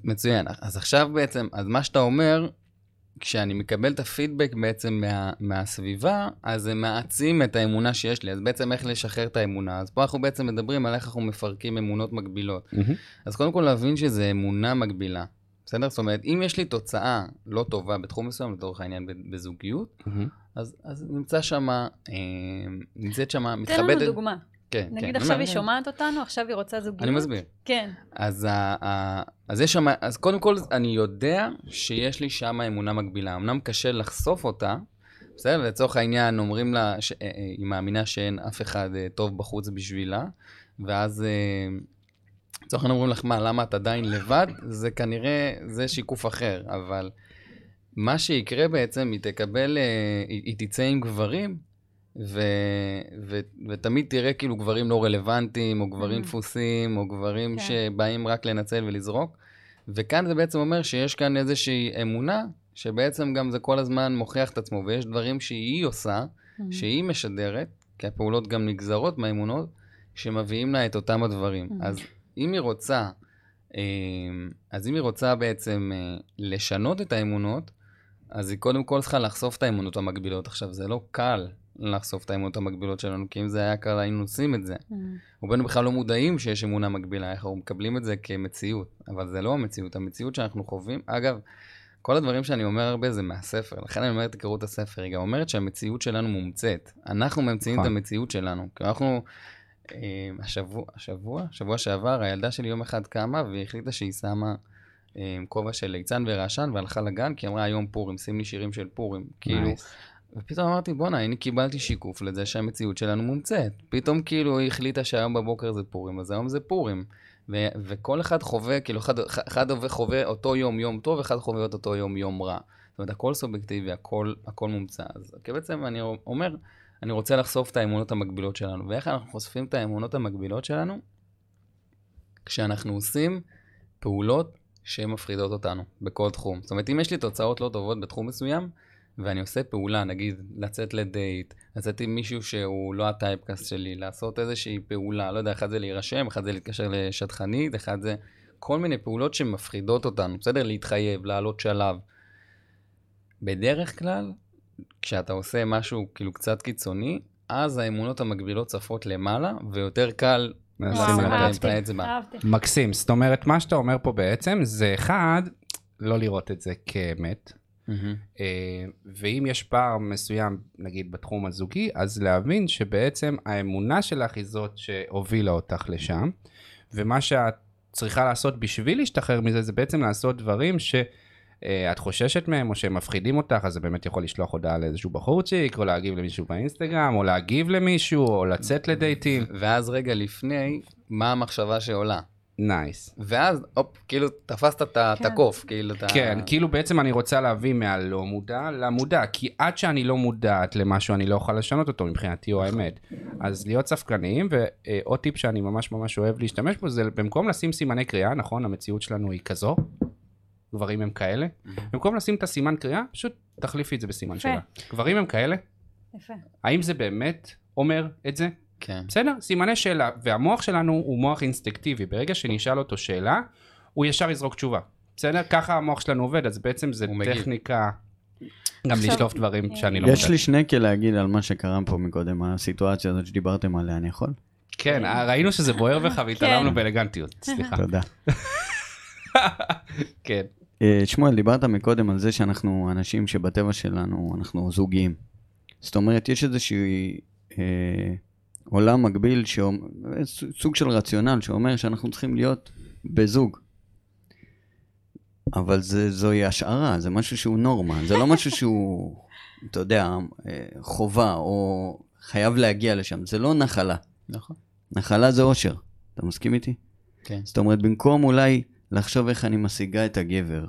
מצוין, אז עכשיו בעצם, אז מה שאתה אומר, כשאני מקבל את הפידבק בעצם מה, מהסביבה, אז זה מעצים את האמונה שיש לי. אז בעצם איך לשחרר את האמונה? אז פה אנחנו בעצם מדברים על איך אנחנו מפרקים אמונות מגבילות. Mm-hmm. אז קודם כל להבין שזה אמונה מגבילה. בסדר? זאת אומרת, אם יש לי תוצאה לא טובה בתחום מסוים, לצורך העניין בזוגיות, mm-hmm. אז, אז נמצא שם, אה, נמצאת שם, מתכבדת... תן לנו דוגמה. כן, נגיד כן. עכשיו היא שומעת אותנו, עכשיו היא רוצה זוגיות. אני מסביר. כן. אז, ה, ה, אז יש שם, אז קודם כל אני יודע שיש לי שם אמונה מגבילה. אמנם קשה לחשוף אותה, בסדר? לצורך העניין אומרים לה, ש, אה, אה, היא מאמינה שאין אף אחד טוב בחוץ בשבילה, ואז לצורך העניין אומרים לך, מה, למה את עדיין לבד? זה כנראה, זה שיקוף אחר, אבל מה שיקרה בעצם, היא תקבל, היא, היא תצא עם גברים, ו, ו, ותמיד תראה כאילו גברים לא רלוונטיים, או גברים mm. דפוסים, או גברים כן. שבאים רק לנצל ולזרוק. וכאן זה בעצם אומר שיש כאן איזושהי אמונה, שבעצם גם זה כל הזמן מוכיח את עצמו, ויש דברים שהיא עושה, mm. שהיא משדרת, כי הפעולות גם נגזרות מהאמונות, שמביאים לה את אותם הדברים. Mm. אז אם היא רוצה, אה, אז אם היא רוצה בעצם אה, לשנות את האמונות, אז היא קודם כל צריכה לחשוף את האמונות המקבילות. עכשיו, זה לא קל, לחשוף את האמונות המקבילות שלנו, כי אם זה היה קל היינו עושים את זה. Mm. רובנו בכלל לא מודעים שיש אמונה מקבילה, אנחנו מקבלים את זה כמציאות, אבל זה לא המציאות, המציאות שאנחנו חווים, אגב, כל הדברים שאני אומר הרבה זה מהספר, לכן אני אומר, תקראו את הספר, היא גם אומרת שהמציאות שלנו מומצאת. אנחנו ממציאים את נכון. המציאות שלנו, כי אנחנו, השבוע, השבוע, שבוע שעבר, הילדה שלי יום אחד קמה והיא החליטה שהיא שמה אה, כובע של ליצן ורעשן והלכה לגן, כי אמרה היום פורים, שים לי שירים של פורים. Nice. כאילו, ופתאום אמרתי, בואנה, הנה קיבלתי שיקוף לזה שהמציאות שלנו מומצאת. פתאום כאילו היא החליטה שהיום בבוקר זה פורים, אז היום זה פורים. ו- וכל אחד חווה, כאילו, אחד, אחד חווה אותו יום יום טוב, אחד חווה אותו יום יום רע. זאת אומרת, הכל סובייקטיבי, הכל, הכל מומצא. אז כי בעצם אני אומר, אני רוצה לחשוף את האמונות המקבילות שלנו. ואיך אנחנו חושפים את האמונות המקבילות שלנו? כשאנחנו עושים פעולות שהן מפחידות אותנו בכל תחום. זאת אומרת, אם יש לי תוצאות לא טובות בתחום מסוים, ואני עושה פעולה, נגיד לצאת לדייט, לצאת עם מישהו שהוא לא הטייפקאסט שלי, לעשות איזושהי פעולה, לא יודע, אחד זה להירשם, אחד זה להתקשר לשטחנית, אחד זה כל מיני פעולות שמפחידות אותנו, בסדר? להתחייב, לעלות שלב. בדרך כלל, כשאתה עושה משהו כאילו קצת קיצוני, אז האמונות המקבילות צפות למעלה, ויותר קל לשים את האצבע. מקסים, זאת אומרת, מה שאתה אומר פה בעצם זה אחד, לא לראות את זה כאמת, Mm-hmm. ואם יש פער מסוים, נגיד בתחום הזוגי, אז להבין שבעצם האמונה שלך היא זאת שהובילה אותך לשם, ומה שאת צריכה לעשות בשביל להשתחרר מזה, זה בעצם לעשות דברים ש... אה, את חוששת מהם, או שהם מפחידים אותך, אז זה באמת יכול לשלוח הודעה לאיזשהו בחורצ'יק, או להגיב למישהו באינסטגרם, או להגיב למישהו, או לצאת לדייטים. ואז רגע לפני, מה המחשבה שעולה? נייס. ואז, הופ, כאילו, תפסת את כן. הקוף, כאילו, אתה... כן, כאילו בעצם אני רוצה להביא מהלא מודע למודע, כי עד שאני לא מודעת למשהו, אני לא אוכל לשנות אותו מבחינתי, או האמת. אז להיות ספקניים, ועוד טיפ שאני ממש ממש אוהב להשתמש בו, זה במקום לשים סימני קריאה, נכון, המציאות שלנו היא כזו, גברים הם כאלה, במקום לשים את הסימן קריאה, פשוט תחליפי את זה בסימן. שלה. גברים הם כאלה? יפה. האם זה באמת אומר את זה? כן. בסדר? סימני שאלה, והמוח שלנו הוא מוח אינסטינקטיבי, ברגע שנשאל אותו שאלה, הוא ישר יזרוק תשובה. בסדר? ככה המוח שלנו עובד, אז בעצם זה. טכניקה גם לשלוף דברים אה, שאני לא יש. לי שנקל להגיד על מה שקרה פה מקודם, הסיטואציה הזאת שדיברתם עליה, אני יכול? כן, אה, ראינו שזה בוער בך והתעלמנו באלגנטיות, סליחה. תודה. כן. אה, שמואל, דיברת מקודם על זה שאנחנו אנשים שבטבע שלנו, אנחנו זוגיים. זאת אומרת, יש איזשהו אה, עולם מקביל, שאומ- אה, סוג של רציונל שאומר שאנחנו צריכים להיות בזוג. אבל זה, זוהי השערה, זה משהו שהוא נורמה, זה לא משהו שהוא, אתה יודע, אה, חובה או חייב להגיע לשם, זה לא נחלה. נכון. נחלה זה אושר, אתה מסכים איתי? כן. זאת אומרת, במקום אולי לחשוב איך אני משיגה את הגבר,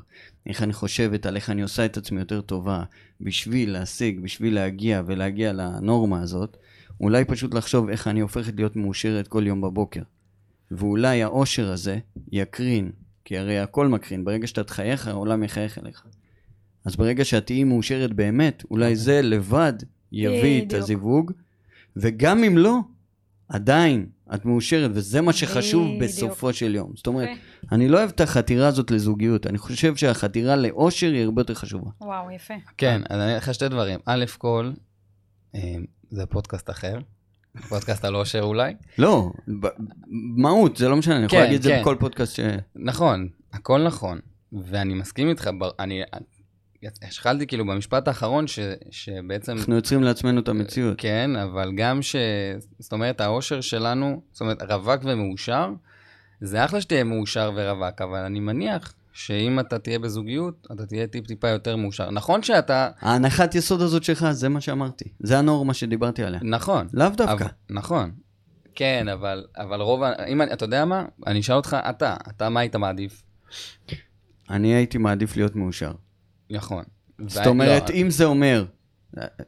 איך אני חושבת על איך אני עושה את עצמי יותר טובה, בשביל להשיג, בשביל להגיע ולהגיע לנורמה הזאת, אולי פשוט לחשוב איך אני הופכת להיות מאושרת כל יום בבוקר. ואולי האושר הזה יקרין, כי הרי הכל מקרין, ברגע שאתה תחייך, העולם יחייך אליך. אז ברגע שאת תהיי מאושרת באמת, אולי זה לבד יביא את. הזיווג, וגם אם לא, עדיין את מאושרת, וזה מה שחשוב בדיוק. בסופו של יום. זאת אומרת, יפה. אני לא אוהב את החתירה הזאת לזוגיות, אני חושב שהחתירה לאושר היא הרבה יותר חשובה. וואו, יפה. כן, אז אני אגיד לך שתי דברים. א' כל, אה, זה פודקאסט אחר. פודקאסט על אושר אולי. לא, מהות, זה לא משנה, אני יכול כן, להגיד את זה כן. בכל פודקאסט ש... נכון, הכל נכון. ואני מסכים איתך, אני... השחלתי כאילו במשפט האחרון ש, שבעצם... אנחנו יוצרים לעצמנו את המציאות. כן, אבל גם ש... זאת אומרת, האושר שלנו, זאת אומרת, רווק ומאושר, זה אחלה שתהיה מאושר ורווק, אבל אני מניח שאם אתה תהיה בזוגיות, אתה תהיה טיפ-טיפה יותר מאושר. נכון שאתה... ההנחת יסוד הזאת שלך, זה מה שאמרתי. זה הנורמה שדיברתי עליה. נכון. לאו דווקא. אבל, נכון. כן, אבל, אבל רוב, ה- אם אתה יודע מה? אני אשאל אותך, אתה, אתה מה היית מעדיף? אני הייתי מעדיף להיות מאושר. נכון. זאת אומרת, לא, אם זה אומר...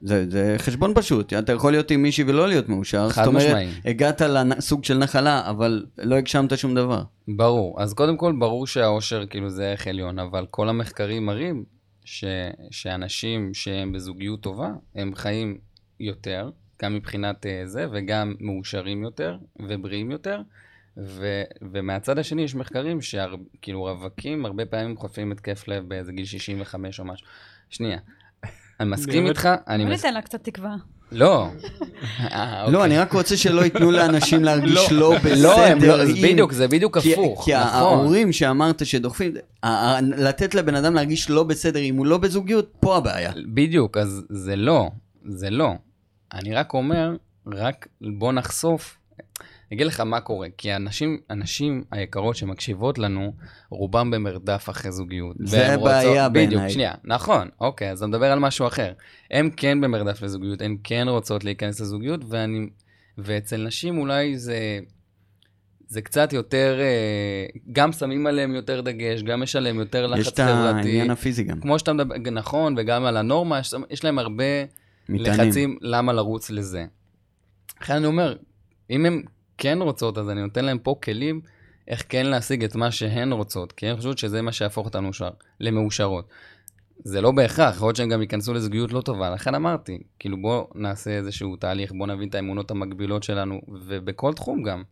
זה, זה חשבון פשוט, אתה יכול להיות עם מישהי ולא להיות מאושר. חד זאת אומרת, משמעי. הגעת לסוג של נחלה, אבל לא הגשמת שום דבר. ברור. אז קודם כל, ברור שהאושר כאילו זה ערך עליון, אבל כל המחקרים מראים ש, שאנשים שהם בזוגיות טובה, הם חיים יותר, גם מבחינת אה, זה, וגם מאושרים יותר ובריאים יותר. ו, ומהצד השני יש מחקרים שכאילו רווקים הרבה פעמים חוטפים התקף לב באיזה גיל 65 או משהו. שנייה. אני מסכים באמת? איתך, אני בוא מס... ניתן לה קצת תקווה. לא. אה, לא, אוקיי. אני רק רוצה שלא ייתנו לאנשים להרגיש לא בסדר. לא, הם לא, אם- בדיוק, זה בדיוק הפוך, כי נכון. ההורים שאמרת שדוחפים, לתת לבן אדם להרגיש לא בסדר אם הוא לא בזוגיות, פה הבעיה. בדיוק, אז זה לא, זה לא. אני רק אומר, רק בוא נחשוף. אני אגיד לך מה קורה, כי הנשים, הנשים היקרות שמקשיבות לנו, רובם במרדף אחרי זוגיות. זה בעיה רוצות, בדיוק, בעיניי. שנייה, נכון, אוקיי, אז אני מדבר על משהו אחר. הן כן במרדף לזוגיות, הן כן רוצות להיכנס לזוגיות, ואני, ואצל נשים אולי זה, זה קצת יותר, אה, גם שמים עליהם יותר דגש, גם יש עליהם יותר לחץ יש את חברתי. העניין הפיזי גם. כמו שאתה מדבר, נכון, וגם על הנורמה, יש, יש להם הרבה מטענים. לחצים למה לרוץ לזה. לכן אני אומר, אם הן כן רוצות, אז אני נותן להם פה כלים איך כן להשיג את מה שהן רוצות, כי הן חושבות שזה מה שיהפוך אותנו מאושר- למאושרות. זה לא בהכרח, יכול להיות שהם גם ייכנסו לזוגיות לא טובה, לכן אמרתי, כאילו בוא נעשה איזשהו תהליך, בוא נבין את האמונות המקבילות שלנו, ובכל תחום גם.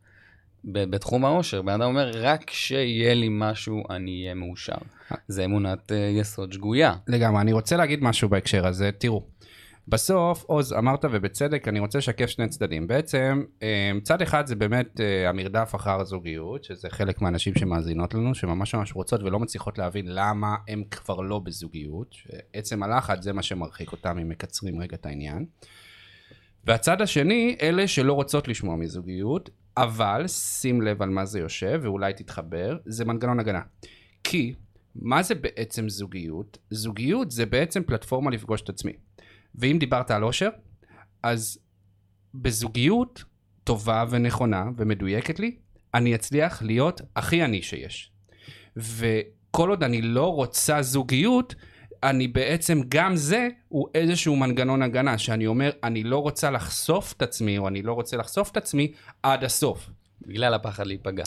בתחום העושר, בן אדם אומר, רק שיהיה לי משהו, אני אהיה מאושר. זה אמונת אה, יסוד שגויה. לגמרי, אני רוצה להגיד משהו בהקשר הזה, תראו. בסוף, עוז, אמרת ובצדק, אני רוצה לשקף שני צדדים. בעצם, אה, צד אחד זה באמת אה, המרדף אחר הזוגיות, שזה חלק מהנשים שמאזינות לנו, שממש ממש רוצות ולא מצליחות להבין למה הם כבר לא בזוגיות. שעצם הלחץ זה מה שמרחיק אותם, אם מקצרים רגע את העניין. והצד השני, אלה שלא רוצות לשמוע מזוגיות, אבל שים לב על מה זה יושב, ואולי תתחבר, זה מנגנון הגנה. כי מה זה בעצם זוגיות? זוגיות זה בעצם פלטפורמה לפגוש את עצמי. ואם דיברת על אושר, אז בזוגיות טובה ונכונה ומדויקת לי, אני אצליח להיות הכי אני שיש. וכל עוד אני לא רוצה זוגיות, אני בעצם, גם זה הוא איזשהו מנגנון הגנה, שאני אומר, אני לא רוצה לחשוף את עצמי, או אני לא רוצה לחשוף את עצמי עד הסוף. בגלל הפחד להיפגע.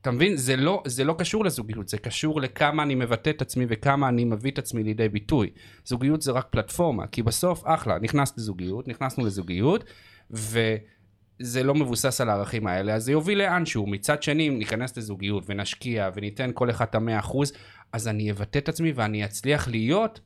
אתה מבין? זה לא, זה לא קשור לזוגיות, זה קשור לכמה אני מבטא את עצמי וכמה אני מביא את עצמי לידי ביטוי. זוגיות זה רק פלטפורמה, כי בסוף, אחלה, נכנסת לזוגיות, נכנסנו לזוגיות, וזה לא מבוסס על הערכים האלה, אז זה יוביל לאנשהו. מצד שני, אם ניכנס לזוגיות ונשקיע וניתן כל אחד את המאה אחוז, אז אני אבטא את עצמי ואני אצליח להיות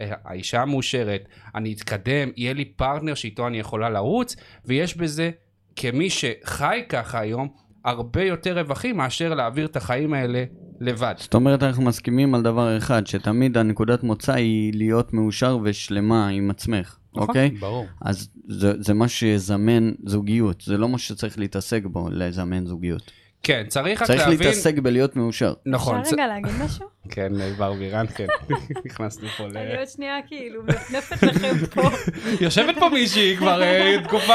אה, האישה המאושרת, אני אתקדם, יהיה לי פרטנר שאיתו אני יכולה לרוץ, ויש בזה, כמי שחי ככה היום, הרבה יותר רווחים מאשר להעביר את החיים האלה לבד. זאת אומרת, אנחנו מסכימים על דבר אחד, שתמיד הנקודת מוצא היא להיות מאושר ושלמה עם עצמך, נכון. אוקיי? ברור. אז זה, זה מה שיזמן זוגיות, זה לא מה שצריך להתעסק בו, לזמן זוגיות. כן, צריך רק צריך להבין... להתעסק בלהיות מאושר. נכון. אפשר רגע להגיד משהו? כן, בר בירן, כן. נכנסנו פה ל... אני עוד שנייה כאילו מנפנפת לכם פה. יושבת פה מישהי כבר אה, תקופה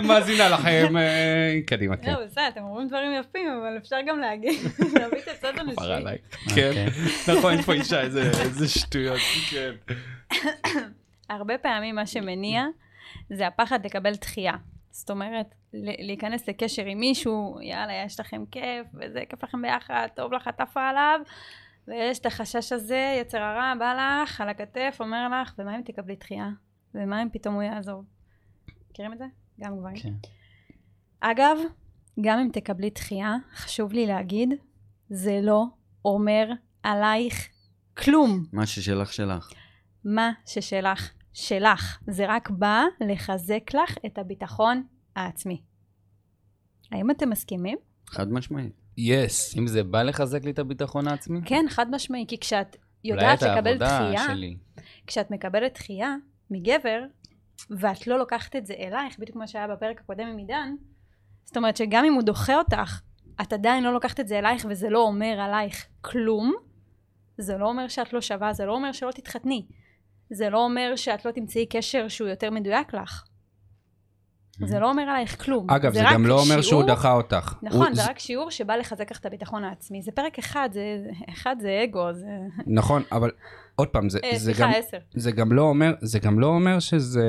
ומאזינה לכם. אה, קדימה, כן. לא, בסדר, אתם אומרים דברים יפים, אבל אפשר גם להגיד, להביא את הצד הנשי. עליי. כן, אוקיי. נכון, יש פה אישה, איזה שטויות, כן. הרבה פעמים מה שמניע זה הפחד לקבל דחייה. זאת אומרת, להיכנס לקשר עם מישהו, יאללה, יש לכם כיף, וזה כיף לכם ביחד, טוב לך, עפה עליו, ויש את החשש הזה, יצר הרע, בא לך, על הכתף, אומר לך, ומה אם תקבלי דחייה? ומה אם פתאום הוא יעזוב? מכירים את זה? גם גברים. כן. אגב, גם אם תקבלי דחייה, חשוב לי להגיד, זה לא אומר עלייך כלום. מה ששלך שלך. מה ששלך, שלך. זה רק בא לחזק לך את הביטחון העצמי. האם אתם מסכימים? חד משמעית. יס. אם זה בא לחזק לי את הביטחון העצמי? כן, חד משמעי, כי כשאת יודעת לקבל דחייה, שלי. כשאת מקבלת דחייה מגבר, ואת לא לוקחת את זה אלייך, בדיוק כמו שהיה בפרק הקודם עם עידן, זאת אומרת שגם אם הוא דוחה אותך, את עדיין לא לוקחת את זה אלייך, וזה לא אומר עלייך כלום, זה לא אומר שאת לא שווה, זה לא אומר שלא תתחתני. זה לא אומר שאת לא תמצאי קשר שהוא יותר מדויק לך. זה לא אומר עלייך כלום. אגב, זה רק גם לא אומר שהוא דחה אותך. נכון, הוא- זה רק שיעור שבא לחזק לך את הביטחון העצמי. זה פרק אחד, זה, אחד זה אגו, זה... נכון, אבל עוד פעם, זה אה, זה גם... זה גם לא אומר, זה גם לא אומר שזה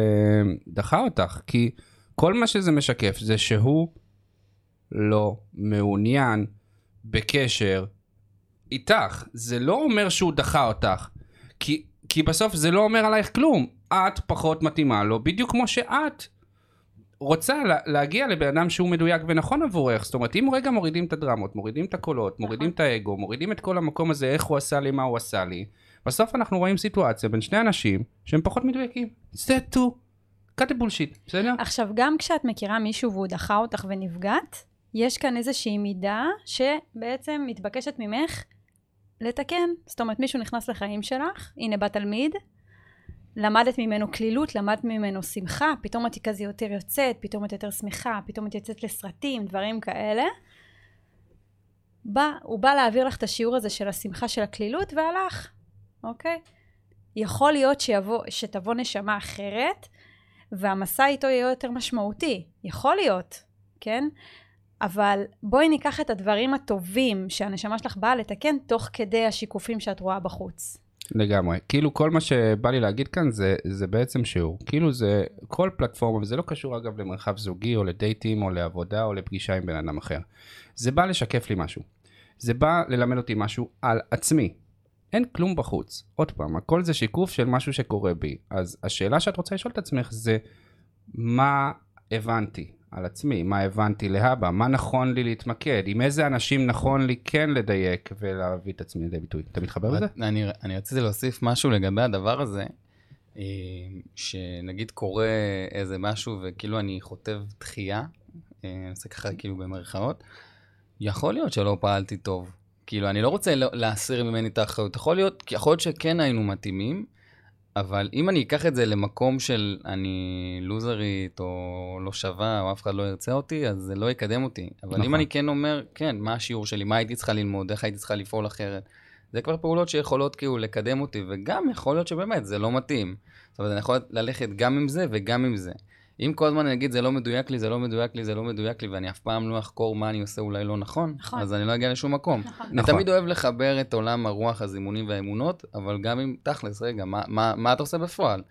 דחה אותך, כי כל מה שזה משקף זה שהוא לא מעוניין בקשר איתך. זה לא אומר שהוא דחה אותך, כי, כי בסוף זה לא אומר עלייך כלום. את פחות מתאימה לו, בדיוק כמו שאת רוצה לה, להגיע לבן אדם שהוא מדויק ונכון עבורך. זאת אומרת, אם רגע מורידים את הדרמות, מורידים את הקולות, מורידים את האגו, מורידים את כל המקום הזה, איך הוא עשה לי, מה הוא עשה לי, בסוף אנחנו רואים סיטואציה בין שני אנשים שהם פחות מדויקים. זה cut the bullshit, בסדר? עכשיו, גם כשאת מכירה מישהו והוא דחה אותך ונפגעת, יש כאן איזושהי מידה שבעצם מתבקשת ממך לתקן. זאת אומרת, מישהו נכנס לחיים שלך, הנה בא תלמיד, למדת ממנו קלילות, למדת ממנו שמחה, פתאום את כזה יותר יוצאת, פתאום את יותר שמחה, פתאום את יוצאת לסרטים, דברים כאלה. בא, הוא בא להעביר לך את השיעור הזה של השמחה של הקלילות והלך, אוקיי? יכול להיות שיבוא, שתבוא נשמה אחרת, והמסע איתו יהיה יותר משמעותי. יכול להיות, כן? אבל בואי ניקח את הדברים הטובים שהנשמה שלך באה לתקן תוך כדי השיקופים שאת רואה בחוץ. לגמרי. כאילו כל מה שבא לי להגיד כאן זה, זה בעצם שיעור. כאילו זה כל פלטפורמה, וזה לא קשור אגב למרחב זוגי או לדייטים או לעבודה או לפגישה עם בן אדם אחר. זה בא לשקף לי משהו. זה בא ללמד אותי משהו על עצמי. אין כלום בחוץ. עוד פעם, הכל זה שיקוף של משהו שקורה בי. אז השאלה שאת רוצה לשאול את עצמך זה, מה הבנתי על עצמי? מה הבנתי להבא? מה נכון לי להתמקד? עם איזה אנשים נכון לי כן לדייק ולהביא את עצמי לידי ביטוי? אתה מתחבר לזה? אני, אני רציתי להוסיף משהו לגבי הדבר הזה, אה, שנגיד קורה איזה משהו וכאילו אני חוטב דחייה, אה, אני עושה ככה כאילו במרכאות, יכול להיות שלא פעלתי טוב. כאילו, אני לא רוצה להסיר ממני את האחריות. יכול להיות, יכול להיות שכן היינו מתאימים, אבל אם אני אקח את זה למקום של אני לוזרית או לא שווה או אף אחד לא ירצה אותי, אז זה לא יקדם אותי. אבל נכון. אם אני כן אומר, כן, מה השיעור שלי, מה הייתי צריכה ללמוד, איך הייתי צריכה לפעול אחרת, זה כבר פעולות שיכולות כאילו לקדם אותי, וגם יכול להיות שבאמת זה לא מתאים. זאת אומרת, אני יכול ללכת גם עם זה וגם עם זה. אם כל הזמן אני אגיד זה לא מדויק לי, זה לא מדויק לי, זה לא מדויק לי, ואני אף פעם לא אחקור מה אני עושה אולי לא נכון, נכון. אז אני לא אגיע לשום מקום. נכון. אני תמיד אוהב לחבר את עולם הרוח, הזימונים והאמונות, אבל גם אם, תכלס, רגע, מה, מה, מה אתה עושה בפועל?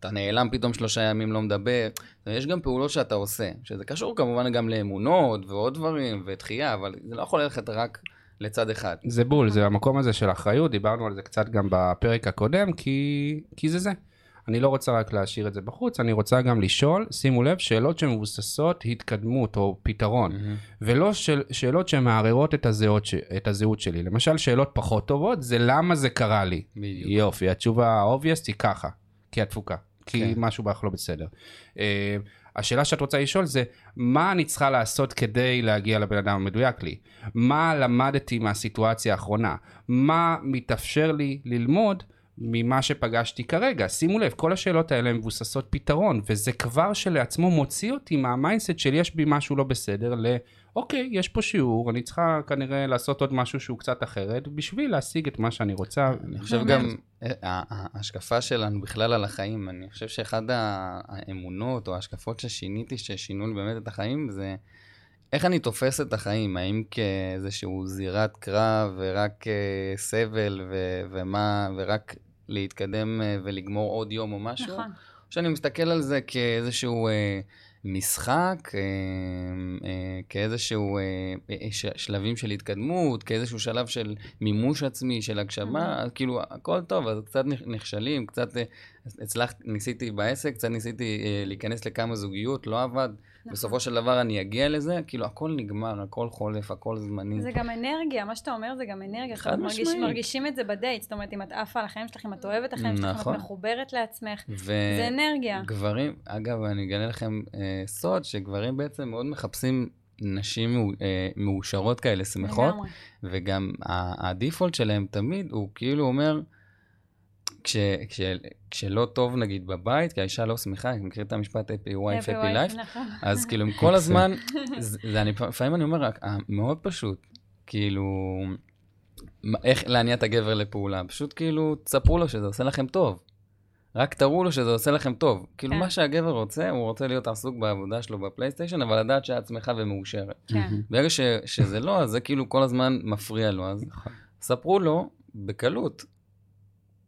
אתה נעלם פתאום שלושה ימים, לא מדבר. יש גם פעולות שאתה עושה, שזה קשור כמובן גם לאמונות ועוד דברים ותחייה, אבל זה לא יכול ללכת רק לצד אחד. זה בול, זה המקום הזה של אחריות, דיברנו על זה קצת גם בפרק הקודם, כי, כי זה זה. אני לא רוצה רק להשאיר את זה בחוץ, אני רוצה גם לשאול, שימו לב, שאלות שמבוססות התקדמות או פתרון, ולא של, שאלות שמערערות את הזהות, ש- את הזהות שלי. למשל, שאלות פחות טובות, זה למה זה קרה לי. בדיוק. יופי, התשובה האובייסט היא ככה, כי התפוקה, כי כן. משהו בך לא בסדר. אה, השאלה שאת רוצה לשאול זה, מה אני צריכה לעשות כדי להגיע לבן אדם המדויק לי? מה למדתי מהסיטואציה האחרונה? מה מתאפשר לי ללמוד ממה שפגשתי כרגע? שימו לב, כל השאלות האלה הן מבוססות פתרון, וזה כבר שלעצמו מוציא אותי מה mindset של יש בי משהו לא בסדר, ל... אוקיי, יש פה שיעור, אני צריכה כנראה לעשות עוד משהו שהוא קצת אחרת, בשביל להשיג את מה שאני רוצה. אני חושב. גם, אה, ה- ההשקפה שלנו בכלל על החיים, אני חושב שאחד האמונות או ההשקפות ששיניתי, ששינו לי באמת את החיים, זה איך אני תופס את החיים, האם כאיזשהו זירת קרב ורק אה, סבל ו- ומה, ורק להתקדם אה, ולגמור עוד יום או משהו, נכון. שאני מסתכל על זה כאיזשהו אה, משחק, אה, אה, כאיזשהו אה, אה, ש- שלבים של התקדמות, כאיזשהו שלב של מימוש עצמי, של הגשמה, אז כאילו הכל טוב, אז קצת נכ- נכשלים, קצת אה, הצלחת, ניסיתי בעסק, קצת ניסיתי אה, להיכנס לכמה זוגיות, לא עבד. נכון. בסופו של דבר אני אגיע לזה, כאילו הכל נגמר, הכל חולף, הכל זמני. זה גם אנרגיה, מה שאתה אומר זה גם אנרגיה. חד אומרת, מרגיש, משמעית. מרגישים את זה בדייט, זאת אומרת, אם את עפה על החיים שלך, אם את אוהבת את החיים שלך, אם נכון. את מחוברת לעצמך, ו... זה אנרגיה. גברים, אגב, אני אגלה לכם אה, סוד, שגברים בעצם מאוד מחפשים נשים אה, מאושרות כאלה, שמחות, לגמרי. וגם הדיפולט שלהם תמיד הוא כאילו אומר, כש, כש, כשלא טוב נגיד בבית, כי האישה לא שמחה, אני מכיר את המשפט happy wife, happy life, נכון. אז כאילו עם כל הזמן, זה, זה אני, לפעמים אני אומר, אה, מאוד פשוט, כאילו, איך להניע את הגבר לפעולה, פשוט כאילו, תספרו לו שזה עושה לכם טוב. רק תראו לו שזה עושה לכם טוב. כאילו, כן. מה שהגבר רוצה, הוא רוצה להיות עסוק בעבודה שלו בפלייסטיישן, אבל לדעת שאת שמחה ומאושרת. כן. ברגע ש, שזה לא, אז זה כאילו כל הזמן מפריע לו. אז נכון. ספרו לו בקלות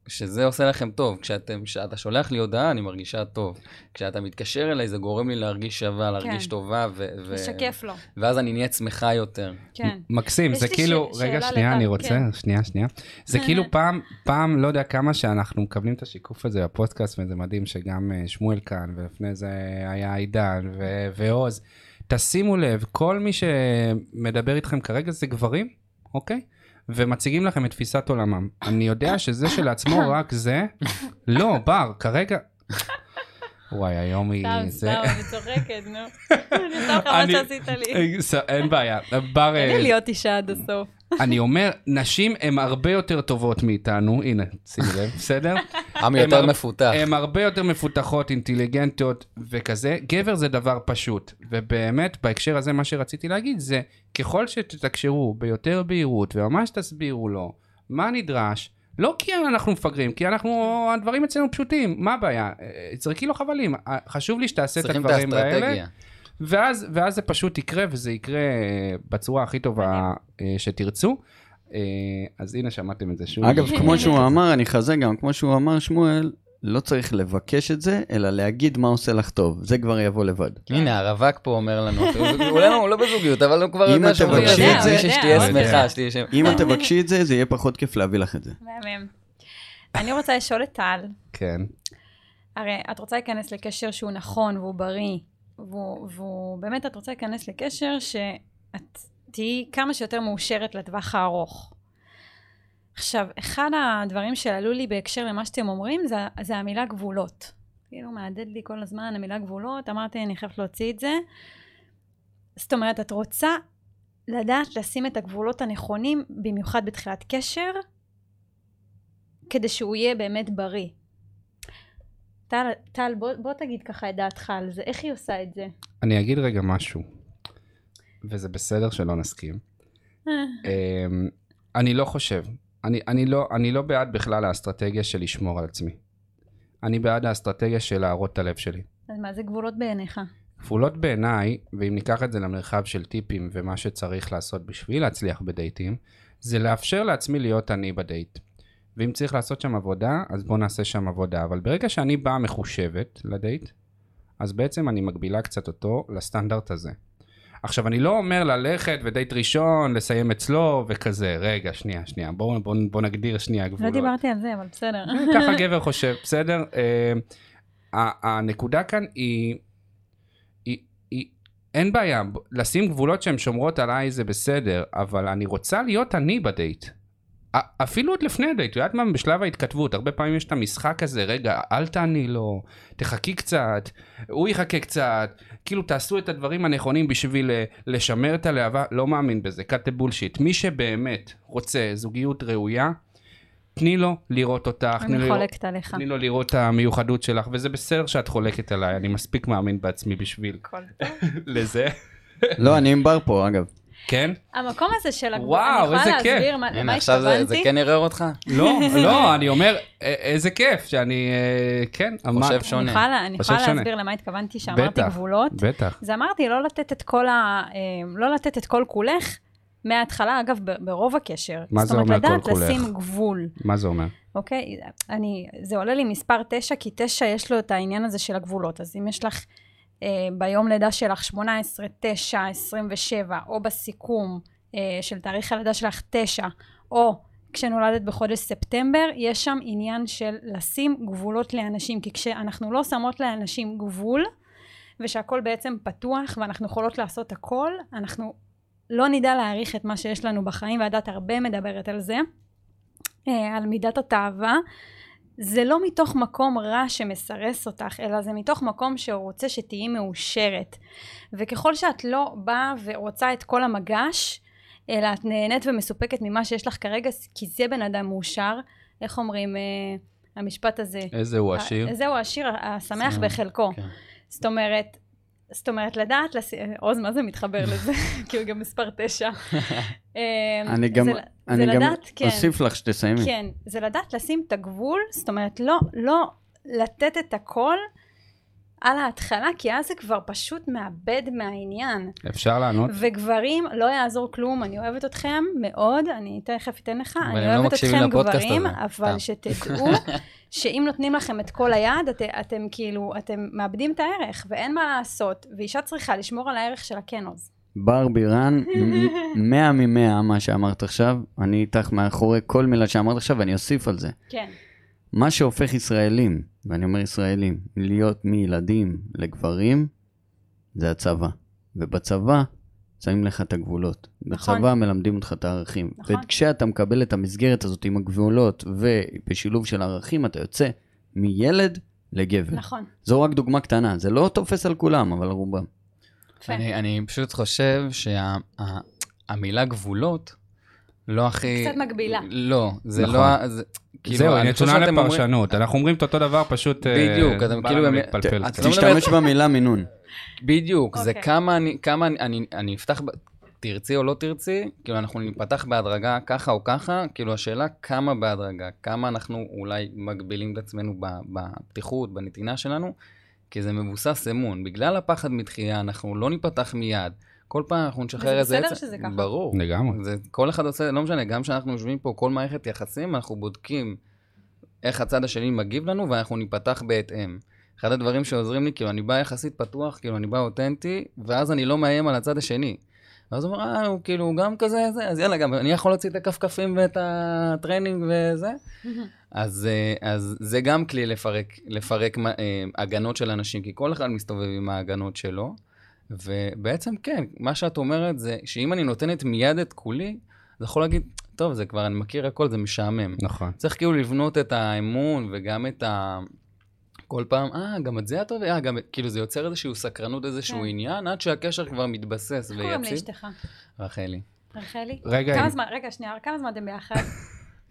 שזה עושה לכם טוב. כשאתם, כשאתה שולח לי הודעה, אני מרגישה טוב. כשאתה מתקשר אליי, זה גורם לי להרגיש שווה, להרגיש כן. טובה, ו- ו- לשקף לו, ואז אני נהיית שמחה יותר. כן. מקסים, זה כאילו, ש- רגע שנייה, לטל, אני רוצה, כן. שנייה, שנייה. זה כאילו פעם, פעם, לא יודע כמה שאנחנו מקבלים את השיקוף הזה בפודקאסט, וזה מדהים שגם אה, שמואל כאן, ולפני זה היה עידן ו- ועוז. תשימו לב, כל מי שמדבר איתכם כרגע זה גברים, אוקיי? ומציגים לכם את תפיסת עולמם. אני יודע שזה שלעצמו רק זה, לא, בר, כרגע... וואי, היום היא... סתם, זה- סתם, אני צוחקת, נו. אני מה אני- שעשית לי. אה, אין בעיה. בר... תן אה, לי להיות אישה עד הסוף. אני אומר, נשים הן הרבה יותר טובות מאיתנו, הנה, שימי לב, בסדר? עם הם יותר מפותח. הן הרבה יותר מפותחות, אינטליגנטיות וכזה. גבר זה דבר פשוט, ובאמת, בהקשר הזה, מה שרציתי להגיד זה, ככל שתתקשרו ביותר בהירות, וממש תסבירו לו מה נדרש, לא כי אנחנו מפגרים, כי אנחנו, הדברים אצלנו פשוטים, מה הבעיה? זרקי לו חבלים, אה, חשוב לי שתעשה את צריכים את הדברים האלה. ואז, ואז זה פשוט יקרה, וזה יקרה אה, בצורה הכי טובה אה, שתרצו. אה, אז הנה, שמעתם את זה שוב. אגב, כמו שהוא אמר, אני אחזק גם, כמו שהוא אמר, שמואל, לא צריך לבקש את זה, אלא להגיד מה עושה לך טוב. זה כבר יבוא לבד. הנה, הרווק פה אומר לנו, אולי הוא לא בזוגיות, אבל הוא כבר אם יודע אתה שהוא יודע, את זה- מישהי שתהיה. שמחה, שתהיה שם. אם את תבקשי את זה, זה יהיה פחות כיף להביא לך את זה. מהמם. אני רוצה לשאול את טל, כן. הרי את רוצה להיכנס לקשר שהוא נכון והוא בריא, והוא באמת את רוצה להיכנס לקשר שאת תהיי כמה שיותר מאושרת לטווח הארוך. עכשיו, אחד הדברים שעלו לי בהקשר למה שאתם אומרים זה, זה המילה גבולות. כאילו מהדהד לי כל הזמן המילה גבולות, אמרתי אני חייבת להוציא את זה. זאת אומרת, את רוצה לדעת לשים את הגבולות הנכונים, במיוחד בתחילת קשר, כדי שהוא יהיה באמת בריא. טל, טל בוא, בוא תגיד ככה את דעתך על זה, איך היא עושה את זה? אני אגיד רגע משהו, וזה בסדר שלא נסכים. אה, אמ, אני לא חושב, אני, אני, לא, אני לא בעד בכלל האסטרטגיה של לשמור על עצמי. אני בעד האסטרטגיה של להראות את הלב שלי. אז מה זה גבולות בעיניך? גבולות בעיניי, ואם ניקח את זה למרחב של טיפים ומה שצריך לעשות בשביל להצליח בדייטים, זה לאפשר לעצמי להיות אני בדייט. ואם צריך לעשות שם עבודה, אז בואו נעשה שם עבודה. אבל ברגע שאני באה מחושבת לדייט, אז בעצם אני מגבילה קצת אותו לסטנדרט הזה. עכשיו, אני לא אומר ללכת ודייט ראשון, לסיים אצלו וכזה. רגע, שנייה, שנייה. בואו בוא, בוא נגדיר שנייה לא גבולות. דיברתי על זה, אבל בסדר. ככה גבר חושב, בסדר? Uh, הנקודה כאן היא, אין בעיה, לשים גבולות שהן שומרות עליי זה בסדר, אבל אני רוצה להיות אני בדייט. אפילו עוד לפני הדייט, את יודעת מה? בשלב ההתכתבות, הרבה פעמים יש את המשחק הזה, רגע, אל תעני לו, תחכי קצת, הוא יחכה קצת, כאילו תעשו את הדברים הנכונים בשביל אה, לשמר את הלהבה, לא מאמין בזה, cut the bullshit. מי שבאמת רוצה זוגיות ראויה, תני לו לראות אותך, תני אני לו, חולקת עליך. תני לו לראות את המיוחדות שלך, וזה בסדר שאת חולקת עליי, אני מספיק מאמין בעצמי בשביל. לזה. לא, אני עם בר פה, אגב. כן? המקום הזה של הגבול, וואו, אני יכולה כיף. להסביר מה- הנה, למה עכשיו זה- זה? כן ערער אותך? לא, לא, אני אומר, איזה כיף שאני, כן, חושב שונה. אני יכולה- אני יכולה שונה. להסביר למה התכוונתי שאמרתי בטח. גבולות. בטח. אז אמרתי לא לתת את כל ה... אה, לא לתת את כל כולך מההתחלה, אגב, ברוב הקשר. מה זה אומר זאת אומרת, כל לדעת כולך? לשים גבול, מה זה אומר? אוקיי? אני, זה עולה לי מספר תשע, כי תשע יש לו את העניין הזה של הגבולות. אז אם יש לך ביום לידה שלך 18, 9, 27, או בסיכום אה, של תאריך הלידה שלך 9, או כשנולדת בחודש ספטמבר, יש שם עניין של לשים גבולות לאנשים, כי כשאנחנו לא שמות לאנשים גבול, ושהכול בעצם פתוח ואנחנו יכולות לעשות הכל, אנחנו לא נדע להעריך את מה שיש לנו בחיים, והדת הרבה מדברת על זה, אה, על מידת התאווה. זה לא מתוך מקום רע שמסרס אותך, אלא זה מתוך מקום שהוא רוצה שתהיי מאושרת. וככל שאת לא באה ורוצה את כל המגש, אלא את נהנית ומסופקת ממה שיש לך כרגע, כי זה בן אדם מאושר, איך אומרים, אה, המשפט הזה? איזה הוא עשיר? אה, זהו העשיר השמח שמח, בחלקו. כן. זאת אומרת, זאת אומרת, לדעת, לס... עוז, מה זה מתחבר לזה? כי הוא גם מספר תשע. אמ, אני גם, זה, אני זה גם לדעת, כן, אוסיף לך שתסיימי. כן, זה לדעת לשים את הגבול, זאת אומרת, לא, לא לתת את הכל על ההתחלה, כי אז זה כבר פשוט מאבד מהעניין. אפשר לענות? וגברים, לא יעזור כלום, אני אוהבת אתכם מאוד, אני תכף אתן לך, אני לא אוהבת מקשיבים אתכם גברים, הזה, אבל. שתדעו שאם נותנים לכם את כל היד, את, אתם כאילו, אתם מאבדים את הערך, ואין מה לעשות, ואישה צריכה לשמור על הערך של הכנוז. בר בירן, מ- מאה ממאה מה שאמרת עכשיו, אני איתך מאחורי כל מילה שאמרת עכשיו, ואני אוסיף על זה. כן, מה שהופך ישראלים, ואני אומר ישראלים, להיות מילדים לגברים, זה הצבא. ובצבא שמים לך את הגבולות. נכון. בצבא מלמדים אותך את הערכים. נכון. וכשאתה מקבל את המסגרת הזאת עם הגבולות ובשילוב של ערכים, אתה יוצא מילד לגבר. נכון, זו רק דוגמה קטנה, זה לא תופס על כולם, אבל על רובם. אני, אני פשוט חושב שהמילה גבולות לא הכי... קצת מגבילה. לא, זה נכון. לא... זה, כאילו, זהו, היא אני חושב נתונה שאתם אומרים- לפרשנות. אנחנו אומרים את אותו דבר, פשוט... אה, בדיוק, כאילו לנו באמת- להתפלפל את קצת. לא תשתמש במילה מינון. בדיוק, זה אוקיי. כמה אני, כמה אני, אני, אני אפתח, ב- תרצי או לא תרצי, כאילו אנחנו ניפתח בהדרגה ככה או ככה, כאילו השאלה כמה בהדרגה, כמה אנחנו אולי מגבילים את עצמנו בפתיחות, בנתינה שלנו, כי זה מבוסס אמון. בגלל הפחד מתחייה, אנחנו לא ניפתח מיד. כל פעם אנחנו נשחרר איזה... בסדר עצם- שזה ככה. ברור. לגמרי. זה, כל אחד עושה, לא משנה, גם כשאנחנו יושבים פה, כל מערכת יחסים, אנחנו בודקים איך הצד השני מגיב לנו, ואנחנו ניפתח בהתאם. אחד הדברים שעוזרים לי, כאילו, אני בא יחסית פתוח, כאילו, אני בא אותנטי, ואז אני לא מאיים על הצד השני. ואז הוא אומר, אה, הוא כאילו גם כזה, זה, אז יאללה, גם אני יכול להוציא את הכפכפים ואת הטרנינג וזה. אז, אה, אז זה גם כלי לפרק, לפרק אה, הגנות של אנשים, כי כל אחד מסתובב עם ההגנות שלו. ובעצם כן, מה שאת אומרת זה שאם אני נותנת מיד את כולי, אז יכול להגיד, טוב, זה כבר, אני מכיר הכל, זה משעמם. נכון. צריך כאילו לבנות את האמון וגם את ה... כל פעם, אה, גם את זה את אוהבת? אה, גם... כאילו זה יוצר איזושהי סקרנות, איזשהו כן. עניין, עד שהקשר כבר מתבסס איך קוראים ויציב. לאשתך? רחלי. רחלי? רגע, כמה זמן, רגע, שנייה, כמה זמן אתם ביחד?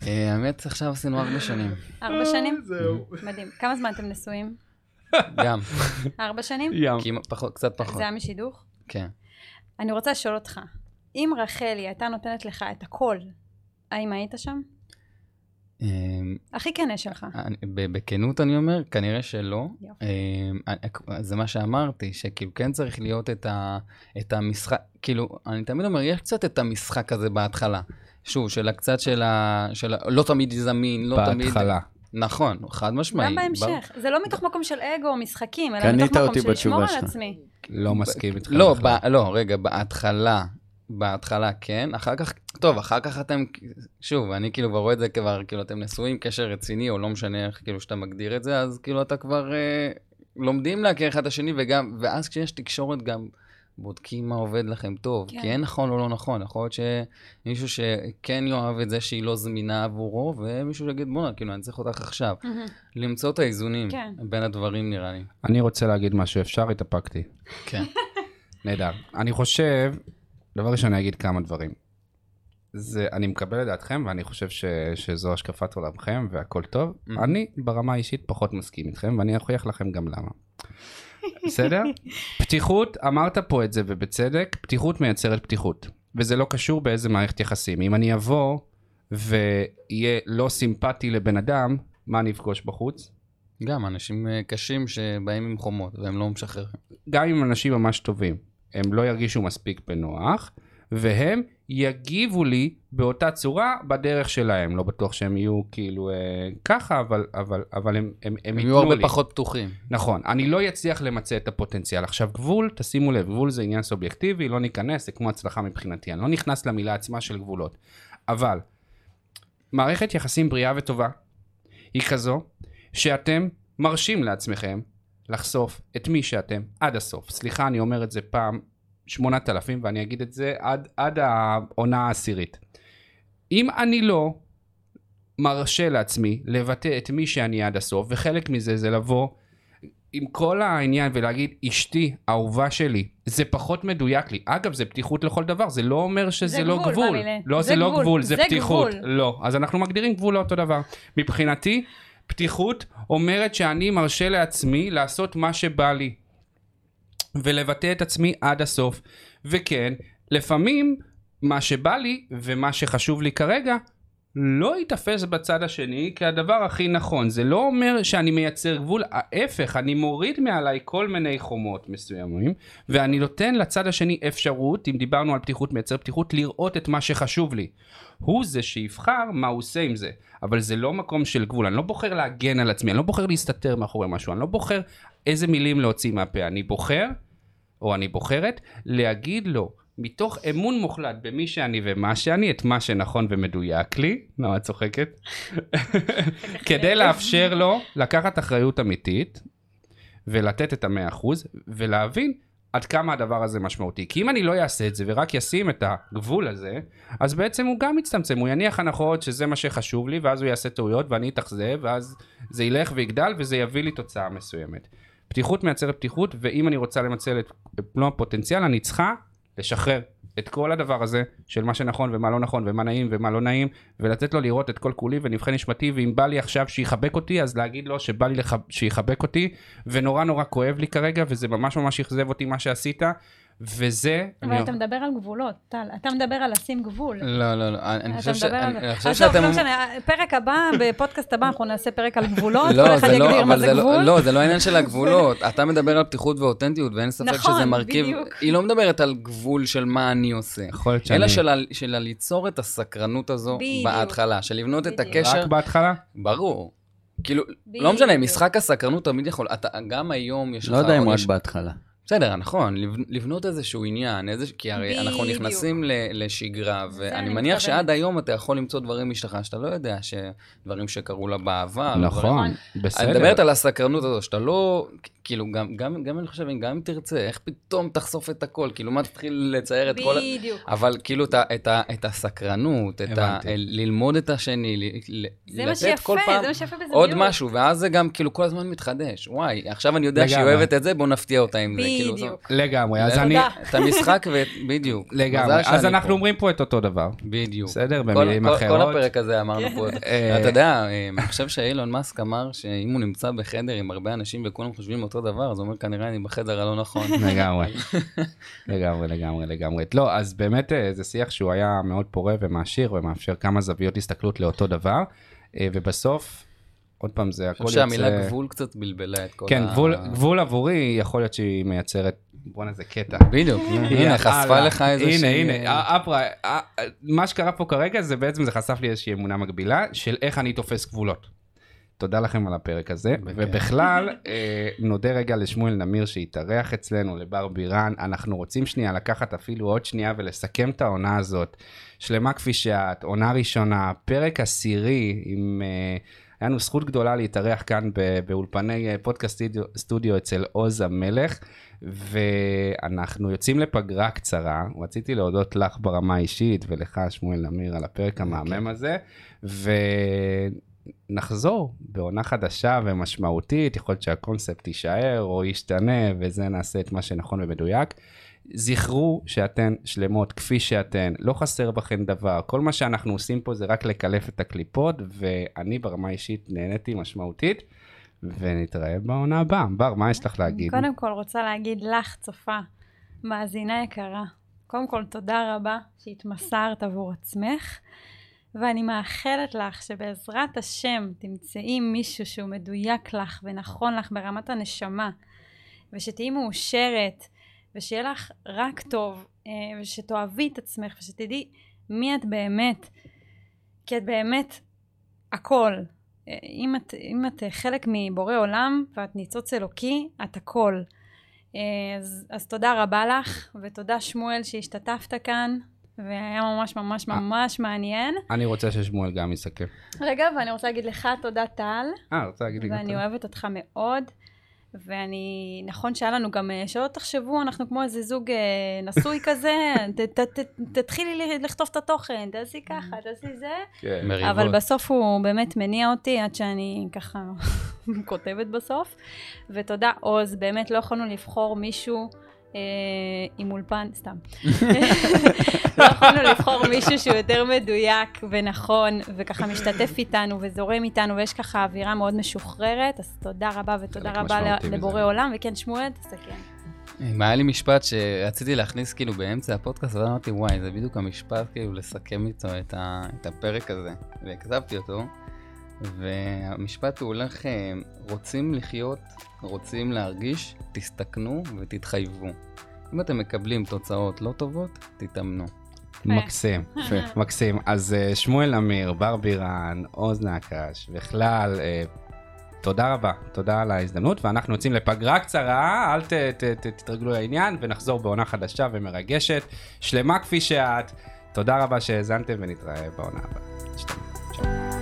אה, האמת, עכשיו עשינו ארבע שנים. ארבע שנים? זהו. מדהים. כמה זמן אתם נשואים? גם. ארבע שנים? ים. קצת פחות. זה היה משידוך? כן. אני רוצה לשאול אותך, אם רחלי הייתה נותנת לך את הכל, האם היית שם? אמ, הכי כנה שלך. בכנות אני אומר, כנראה שלא. אמ, אני- זה מה שאמרתי, שכאילו כן צריך להיות את, ה, את המשחק, כאילו, אני תמיד אומר, יש קצת את המשחק הזה בהתחלה. שוב, של הקצת של ה... של ה לא תמיד זמין, לא תמיד... בהתחלה. נכון, חד משמעי. גם. בהמשך. זה לא מתוך מקום של אגו או משחקים, אלא מתוך מקום של לשמור על. עצמי. לא מסכים איתך. לא, לא, רגע, בהתחלה, בהתחלה כן, אחר כך, טוב, אחר כך אתם, שוב, אני כאילו כבר רואה את זה כבר, כאילו אתם נשואים, קשר רציני, או לא משנה איך כאילו שאתה מגדיר את זה, אז כאילו אתה כבר אה, לומדים להכיר אחד את השני, וגם, ואז כשיש תקשורת גם בודקים מה עובד לכם טוב, כן. כי אין נכון או לא נכון, יכול להיות שמישהו שכן יאהב את זה שהיא לא זמינה עבורו, ומישהו שיגיד, בוא'נה, כאילו, אני צריך אותך עכשיו. למצוא את האיזונים כן. בין הדברים, נראה לי. אני רוצה להגיד משהו, אפשר? התאפקתי. כן. נהדר. אני חושב, דבר ראשון אני אגיד כמה דברים. זה, אני מקבל את דעתכם ואני חושב ש, שזו השקפת עולמכם והכל טוב. אני ברמה האישית פחות מסכים איתכם ואני אוכיח לכם גם למה. בסדר? פתיחות, אמרת פה את זה ובצדק, פתיחות מייצרת פתיחות. וזה לא קשור באיזה מערכת יחסים. אם אני אבוא ויהיה לא סימפטי לבן אדם, מה אני אפגוש בחוץ? גם אנשים אה, קשים שבאים עם חומות והם לא משחררים. גם אם אנשים ממש טובים, הם לא ירגישו מספיק בנוח, והם יגיבו לי באותה צורה בדרך שלהם. לא בטוח שהם יהיו כאילו אה, ככה, אבל, אבל, אבל הם, הם, הם הם יהיו הרבה לי. פחות פתוחים. נכון, אני לא אצליח למצה את הפוטנציאל. עכשיו גבול, תשימו לב, גבול זה עניין סובייקטיבי, לא ניכנס, זה כמו הצלחה מבחינתי. אני לא נכנס למילה עצמה של גבולות. אבל, מערכת יחסים בריאה וטובה היא כזו שאתם מרשים לעצמכם לחשוף את מי שאתם עד הסוף. סליחה, אני אומר את זה פעם 8,000 ואני אגיד את זה עד, עד העונה העשירית. אם אני לא מרשה לעצמי לבטא את מי שאני עד הסוף, וחלק מזה זה לבוא עם כל העניין ולהגיד, אשתי, אהובה שלי, זה פחות מדויק לי. אגב, זה פתיחות לכל דבר, זה לא אומר שזה זה לא גבול, גבול. במילה. לא, זה זה, לא גבול, זה, זה פתיחות. גבול. לא. אז אנחנו מגדירים גבול לאותו דבר. מבחינתי, פתיחות אומרת שאני מרשה לעצמי לעשות מה שבא לי. ולבטא את עצמי עד הסוף. וכן, לפעמים מה שבא לי ומה שחשוב לי כרגע לא ייתפס בצד השני כהדבר הכי נכון. זה לא אומר שאני מייצר גבול, ההפך, אני מוריד מעליי כל מיני חומות מסוימים, ואני נותן לצד השני אפשרות, אם דיברנו על פתיחות מייצר פתיחות, לראות את מה שחשוב לי. הוא זה שיבחר מה הוא עושה עם זה, אבל זה לא מקום של גבול, אני לא בוחר להגן על עצמי, אני לא בוחר להסתתר מאחורי משהו, אני לא בוחר איזה מילים להוציא מהפה, אני בוחר, או אני בוחרת, להגיד לו, מתוך אמון מוחלט במי שאני ומה שאני, את מה שנכון ומדויק לי, נועה צוחקת, כדי לאפשר לו לקחת אחריות אמיתית ולתת את המאה אחוז ולהבין עד כמה הדבר הזה משמעותי. כי אם אני לא אעשה את זה ורק ישים את הגבול הזה, אז בעצם הוא גם יצטמצם, הוא יניח הנחות שזה מה שחשוב לי, ואז הוא יעשה טעויות ואני אתאכזב, ואז זה ילך ויגדל וזה יביא לי תוצאה מסוימת. פתיחות מייצרת פתיחות, ואם אני רוצה למצל את מלוא הפוטנציאל, אני צריכה לשחרר את כל הדבר הזה של מה שנכון ומה לא נכון ומה נעים ומה לא נעים ולתת לו לראות את כל כולי ונבחי נשמתי ואם בא לי עכשיו שיחבק אותי אז להגיד לו שבא לי לח... שיחבק אותי ונורא נורא כואב לי כרגע וזה ממש ממש אכזב אותי מה שעשית וזה אבל אני... אתה מדבר על גבולות, טל. אתה מדבר על לשים גבול. לא, לא, לא, אני חושב ש- אני-. אני חושב עזוב, שאתם... לא משנה, פרק הבא, בפודקאסט הבא, אנחנו נעשה פרק על גבולות, כל לא, אחד זה יגדיר לא, מה אבל זה לא, גבול. לא, זה לא העניין של הגבולות. אתה מדבר על פתיחות ואותנטיות, ואין ספק נכון, שזה מרכיב... בדיוק. היא לא מדברת על גבול של מה אני עושה. יכול להיות שאני... אלא של, ה- של ליצור את הסקרנות הזו. בהתחלה, של לבנות את. הקשר. רק בהתחלה? ברור. כאילו. לא משנה, משחק הסקרנות תמיד יכול, גם היום יש לך... לא יודע אם רק בהתחלה. בסדר, נכון, לבנ- לבנות איזשהו עניין, איזה, כי הרי אנחנו בדיוק. נכנסים ל, לשגרה, ואני אני מניח מתכוונת. שעד היום אתה יכול למצוא דברים מאשתך שאתה לא יודע, שדברים שקרו לה בעבר. נכון, דברים... בסדר. אני מדברת על הסקרנות הזו, שאתה לא, כאילו, גם, גם, גם אני חושב, גם אם תרצה, איך פתאום תחשוף את הכל, כאילו, מה תתחיל לצייר את כל... ה- בדיוק. אבל כאילו, את, ה- את, ה- את הסקרנות, את ה. ללמוד את השני, ל, לתת שיפה, כל פעם זה מה שיפה בזוגיות. עוד משהו, ואז זה גם כאילו כל הזמן מתחדש. וואי, עכשיו אני יודע שהיא. אוהבת את זה, בוא נפתיע אותה עם זה. כאילו, בדיוק. לגמרי, אז. אני... את המשחק, ו... בדיוק. לגמרי, אז אנחנו. אומרים פה את אותו דבר. בדיוק. בסדר, במילים כל- כל אחרות. הפרק הזה אמרנו פה. את זה. אה, אתה יודע, אה, אני חושב שאילון מאסק אמר שאם הוא נמצא בחדר עם הרבה אנשים וכולם חושבים אותו דבר, אז הוא אומר, כנראה אני בחדר הלא נכון. לגמרי, לגמרי, לגמרי, לגמרי. לא, אז באמת אה, זה שיח שהוא היה מאוד פורה ומעשיר ומאפשר כמה זוויות הסתכלות לאותו דבר. ובסוף, עוד פעם, זה אני הכל חושב יוצא... שהמילה גבול קצת בלבלה את כל כן, ה... גבול, גבול עבורי, יכול להיות שהיא מייצרת, בואנה זה קטע. בדיוק, הנה. חשפה לך איזה הנה, הנה, אה, אפרה, מה שקרה פה כרגע זה בעצם, זה חשף לי איזושהי אמונה מקבילה של איך אני תופס גבולות. תודה לכם על הפרק הזה. ובכלל, אה, נודה רגע לשמואל נמיר שהתארח אצלנו, לבר בירן, אנחנו רוצים שנייה לקחת אפילו עוד שנייה ולסכם את העונה הזאת, שלמה כפי שאת, עונה ראשונה, פרק עשירי, עם... אה, היה לנו זכות גדולה להתארח כאן באולפני אה, פודקאסט סטודיו, אצל עוז המלך, ואנחנו יוצאים לפגרה קצרה. רציתי להודות לך ברמה האישית ולך, שמואל נמיר, על הפרק המהמם הזה, ונחזור בעונה חדשה ומשמעותית, יכול להיות שהקונספט יישאר או ישתנה, וזה נעשה את מה שנכון ומדויק. זכרו שאתן שלמות כפי שאתן, לא חסר בכן דבר, כל מה שאנחנו עושים פה זה רק לקלף את הקליפות, ואני ברמה אישית נהניתי משמעותית, ונתראה בעונה הבאה. בר, מה יש לך להגיד? קודם כל רוצה להגיד לך, צופה, מאזינה יקרה, קודם כל תודה רבה שהתמסרת עבור עצמך, ואני מאחלת לך שבעזרת השם תמצאי מישהו שהוא מדויק לך ונכון לך ברמת הנשמה, ושתהיי מאושרת, ושיהיה לך רק טוב, אה, ושתאהבי את עצמך, ושתדעי מי את באמת, כי את באמת הכל. אה, אם את, אם את אה, חלק מבורא עולם ואת ניצוץ אלוקי, את הכל. אז, אז תודה רבה לך, ותודה שמואל שהשתתפת כאן, והיה ממש ממש ממש מעניין. אני רוצה ששמואל גם יסכם. רגע, ואני רוצה להגיד לך תודה טל, אה, רוצה להגיד לי גם ואני. אוהבת אותך מאוד. ואני, נכון שהיה לנו גם, אה, שלא תחשבו, אנחנו כמו איזה זוג אה, נשוי כזה, ת, ת, ת, תתחילי ל- לכתוב את התוכן, תעשי ככה, תעשי זה. כן. מריבות. אבל בסוף הוא באמת מניע אותי עד שאני ככה כותבת בסוף. ותודה עוז, באמת לא יכולנו לבחור מישהו עם אולפן, סתם. לא יכולנו לבחור מישהו שהוא יותר מדויק ונכון, וככה משתתף איתנו וזורם איתנו, ויש ככה אווירה מאוד משוחררת, אז תודה רבה ותודה רבה לבורא. עולם, וכן, שמואל, תסכם. אם היה לי משפט שרציתי להכניס כאילו באמצע הפודקאסט, ואז אמרתי, וואי, זה בדיוק המשפט כאילו לסכם איתו את, ה, את הפרק הזה. וכתבתי אותו, והמשפט הוא הולך, אה, רוצים לחיות, רוצים להרגיש, תסתכנו ותתחייבו. אם אתם מקבלים תוצאות לא טובות, תתאמנו. מקסים, מקסים. אז אה, שמואל אמיר, בר בירן, עוז נקש, בכלל, אה, תודה רבה, תודה על ההזדמנות, ואנחנו יוצאים לפגרה קצרה, אל ת- ת- ת- תתרגלו לעניין, ונחזור בעונה חדשה ומרגשת, שלמה כפי שאת. תודה רבה שהאזנתם, ונתראה בעונה הבאה.